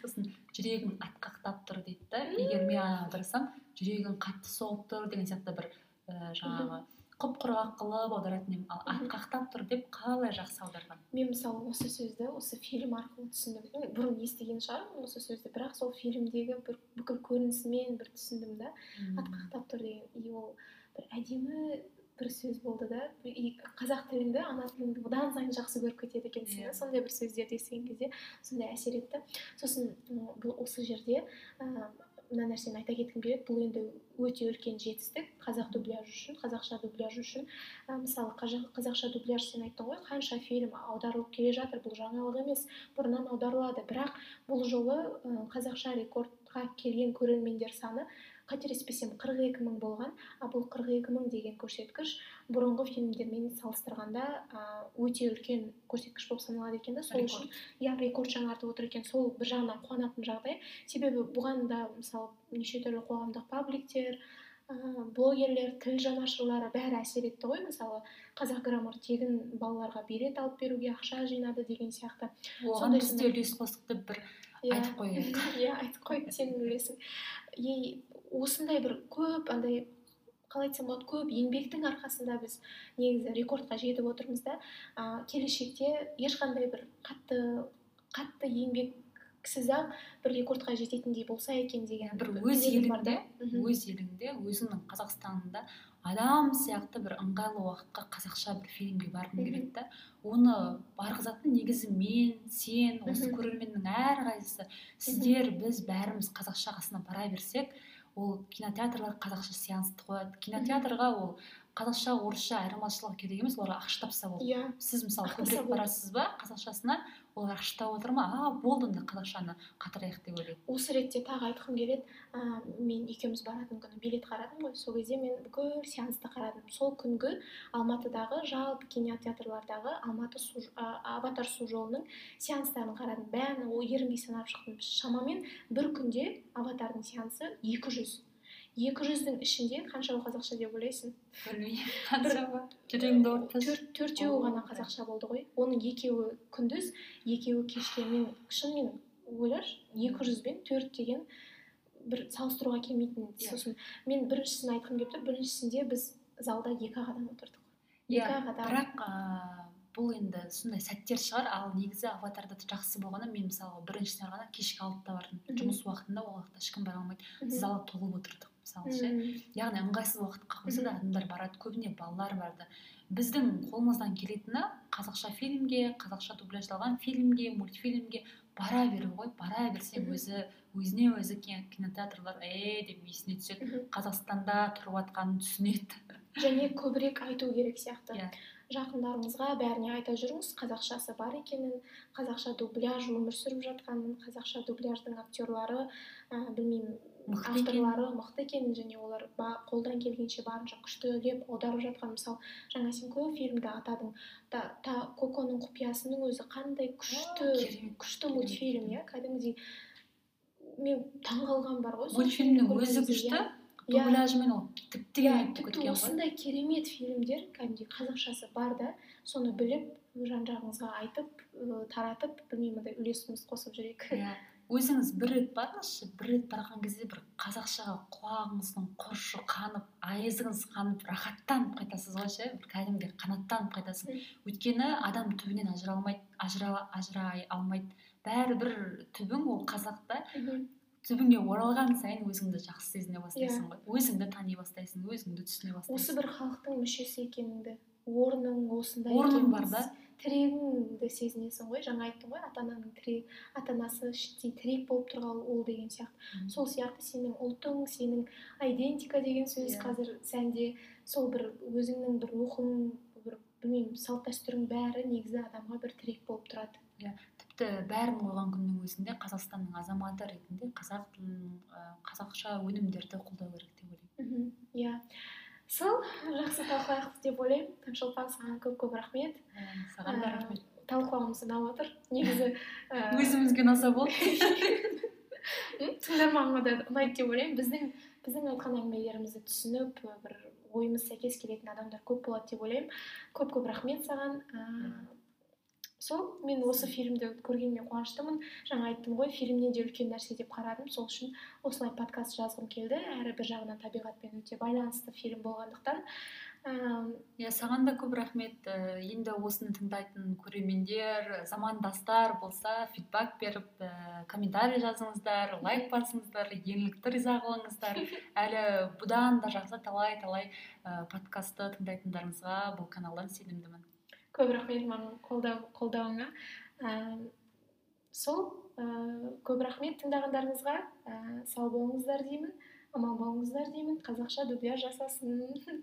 Сосын жүрегің атқақтап тұр дейді да. Егер мен аударсам жүрегің қатты соғып тұр деген сияқты бір ә, жаңағы құп құрғақ қылып аударатын едім. Ал атқақтап тұр деп қалай жақсы аударған мен мысалы осы сөзді осы фильм арқылы түсіндім. Бұрын естіген шығармын осы сөзді. Бірақ сол фильмдегі бір бүкіл көрінісімен бір түсіндім да. Атқақтап тұр деген. И ол бір әдемі бір сөз болды да. И қазақ тіліңді ана тіліңді бұдан сайын жақсы көріп кетеді екенсің да иә. сондай бір сөздерді естіген кезде сондай әсер етті. Сосын бұл осы жерде мына нәрсені айта кеткім келеді. Бұл енді өте үлкен жетістік қазақ дубляжы үшін қазақша дубляж үшін. Ә, мысалы қазақша дубляж сен айттың ғой қанша фильм аударылып келе жатыр бұл жаңалық емес бұрыннан аударылады. Бірақ бұл жолы ә, қазақша рекордқа келген көрермендер саны қателеспесем қырық екі мың болған. А бұл қырық екі мың деген көрсеткіш бұрынғы фильмдермен салыстырғанда өте үлкен көрсеткіш болып саналады екен да сол үшін. Иә рекорд жаңартып отыр екен. Сол бір жағынан қуанатын жағдай. Себебі бұған да мысалы неше түрлі қоғамдық пабликтер ыыы блогерлер тіл жанашырлары бәрі әсер етті ғой. Мысалы қазақ граммар тегін балаларға билет алып беруге ақша жинады деген сияқты. Оған біз де үлес қостық деп бір иә. айтып қояйық. Иә айтып қой сенің үлесің и осындай бір көп андай қалай айтсам болады көп еңбектің арқасында біз негізі рекордқа жетіп отырмыз да. Ә, келешекте ешқандай бір қатты қатты еңбексіз ақ бір рекордқа жететіндей болса екен деген бір өз еліңде өз еліңде өзіңнің қазақстаныңда адам сияқты бір ыңғайлы уақытқа қазақша бір фильмге барғың келеді да. Оны барғызатын негізі мен сен осы көрерменнің әрқайсысы сіздер біз бәріміз қазақша қасына бара берсек ол кинотеатрлар қазақша сеансты қояды. Кинотеатрға ол қазақша орысша айырмашылығы керек емес оларға ақша тапса болды. Иә. Сіз мысалы көбірек барасыз ба? Қазақшасына олар ақша тауып отыр ма? А болды онда қазақшаны қатырайық деп ойлаймын. Осы ретте тағы айтқым келеді ә, мен екеуміз баратын күні билет қарадым ғой. Сол кезде мен бүкіл сеансты қарадым. Сол күнгі алматыдағы жалпы кинотеатрлардағы алматы су ә, аватар су жолының сеанстарын қарадым. Бәрін ерінбей санап шықтым. Шамамен бір күнде аватардың сеансы екі жүз. Екі жүздің ішінде қаншауы қазақша деп ойлайсың? білмеймін. Қаншауы жүрегімді ауыртпасын төртеуі ғана қазақша болды ғой. Оның екеуі күндіз екеуі кешке. Мен шынымен ойлашы екі жүз бен төрт деген бір салыстыруға келмейтін. Иә. сосын. Мен біріншісін айтқым келіп тұр. Біріншісінде біз залда екі ақ адам отырдық. Иә yeah, бірақ ыыы бұл енді сондай сәттер шығар. Ал негізі аватарда жақсы болғаны мен мысалы біріншісіне қарағанда кешкі алтыда бардым. Жұмыс уақытында ол уақытта ешкім бара алмайды. Зал толып отырдық. Мысалы ше яғни ыңғайсыз уақытқа қойса да адамдар барады көбіне балалар барады. Біздің қолымыздан келетіні қазақша фильмге қазақша дубляждалған фильмге мультфильмге бара беру ғой бара берсең өзі өзіне өзі кинотеатрлар е деп есіне түседі. Қазақстанда тұрып жатқанын түсінеді. Және көбірек айту керек сияқты. Yeah. Иә. жақындарыңызға бәріне айта жүріңіз қазақшасы бар екенін қазақша дубляж өмір сүріп жатқанын қазақша дубляждың актерлары ә, білмеймін авторлары мықты екенін және олар ба, қолдан келгенше барынша күштілеп аударып жатқан. Мысалы жаңа сен көп фильмді атадың та, та коконың құпиясының өзі қандай күшті күшті мультфильм иә кәдімгідей мен таңғалған бар ғой мультфильмнің өзі күшті иә. дубляжымен ол тіпті иә осындай керемет фильмдер кәдімгідей қазақшасы бар да соны біліп жан жағыңызға айтып таратып білмеймін үлесімізді қосып жүрейік. Иә. Өзіңіз бір рет барыңызшы бір рет барған кезде бір қазақшаға құлағыңыздың құршы қанып айызыңыз қанып рахаттанып қайтасыз ғой ше бір кәдімгідей қанаттанып қайтасың өйткені адам түбінен ажыра алмайды ажыра ажырай алмайды. Бәрібір түбің ол қазақ та. Түбіңе оралған сайын өзіңді жақсы сезіне бастайсың иә. ғой. Өзіңді тани бастайсың өзіңді түсіне бастайсың. Осы бір халықтың мүшесі екеніңді орның осында орның бар да. Тірегіңді сезінесің ғой жаңа айттың ғой ата ананың тірек ата анасы іштей тірек болып тұрғалы ол деген сияқты сол сияқты сенің ұлтың сенің айдентика деген сөз yeah. Иә. қазір сәнде сол бір өзіңнің бір рухың бір білмеймін салт дәстүрің бәрі негізі адамға бір тірек болып тұрады иә yeah. тіпті бәрін қойған күннің өзінде қазақстанның азаматы ретінде қазақ тілін қазақша өнімдерді қолдау керек деп ойлаймын иә сол жақсы талқылайық деп ойлаймын. Таңшолпан саған көп көп рахмет. Саған да рахмет. талқылауымыз ұнап отыр. Негізі өзімізге ұнаса болды. Тыңдарманға да ұнайды деп ойлаймын. Біздің біздің айтқан әңгімелерімізді түсініп бір ойымыз сәйкес келетін адамдар көп болады деп ойлаймын. Көп көп рахмет саған. Сол мен осы фильмді көргеніме қуаныштымын. Жаңа айттым ғой фильмнен де үлкен нәрсе деп қарадым. Сол үшін осылай подкаст жазғым келді. Әрі бір жағынан табиғатпен өте байланысты фильм болғандықтан иә саған да көп рахмет. Э, енді осыны тыңдайтын көрермендер замандастар болса фидбак беріп ә, комментарий жазыңыздар лайк басыңыздар еңлікті риза қылыңыздар. Әлі бұдан да жақсы талай талай ә, подкастты тыңдайтындарыңызға бұл каналдан сенімдімін көп рахмет маған қолдау, қолдауыңа. Ә, сол ә, көп рахмет тыңдағандарыңызға. Ә, сау болыңыздар деймін аман болыңыздар деймін. Қазақша дубляж жасасын.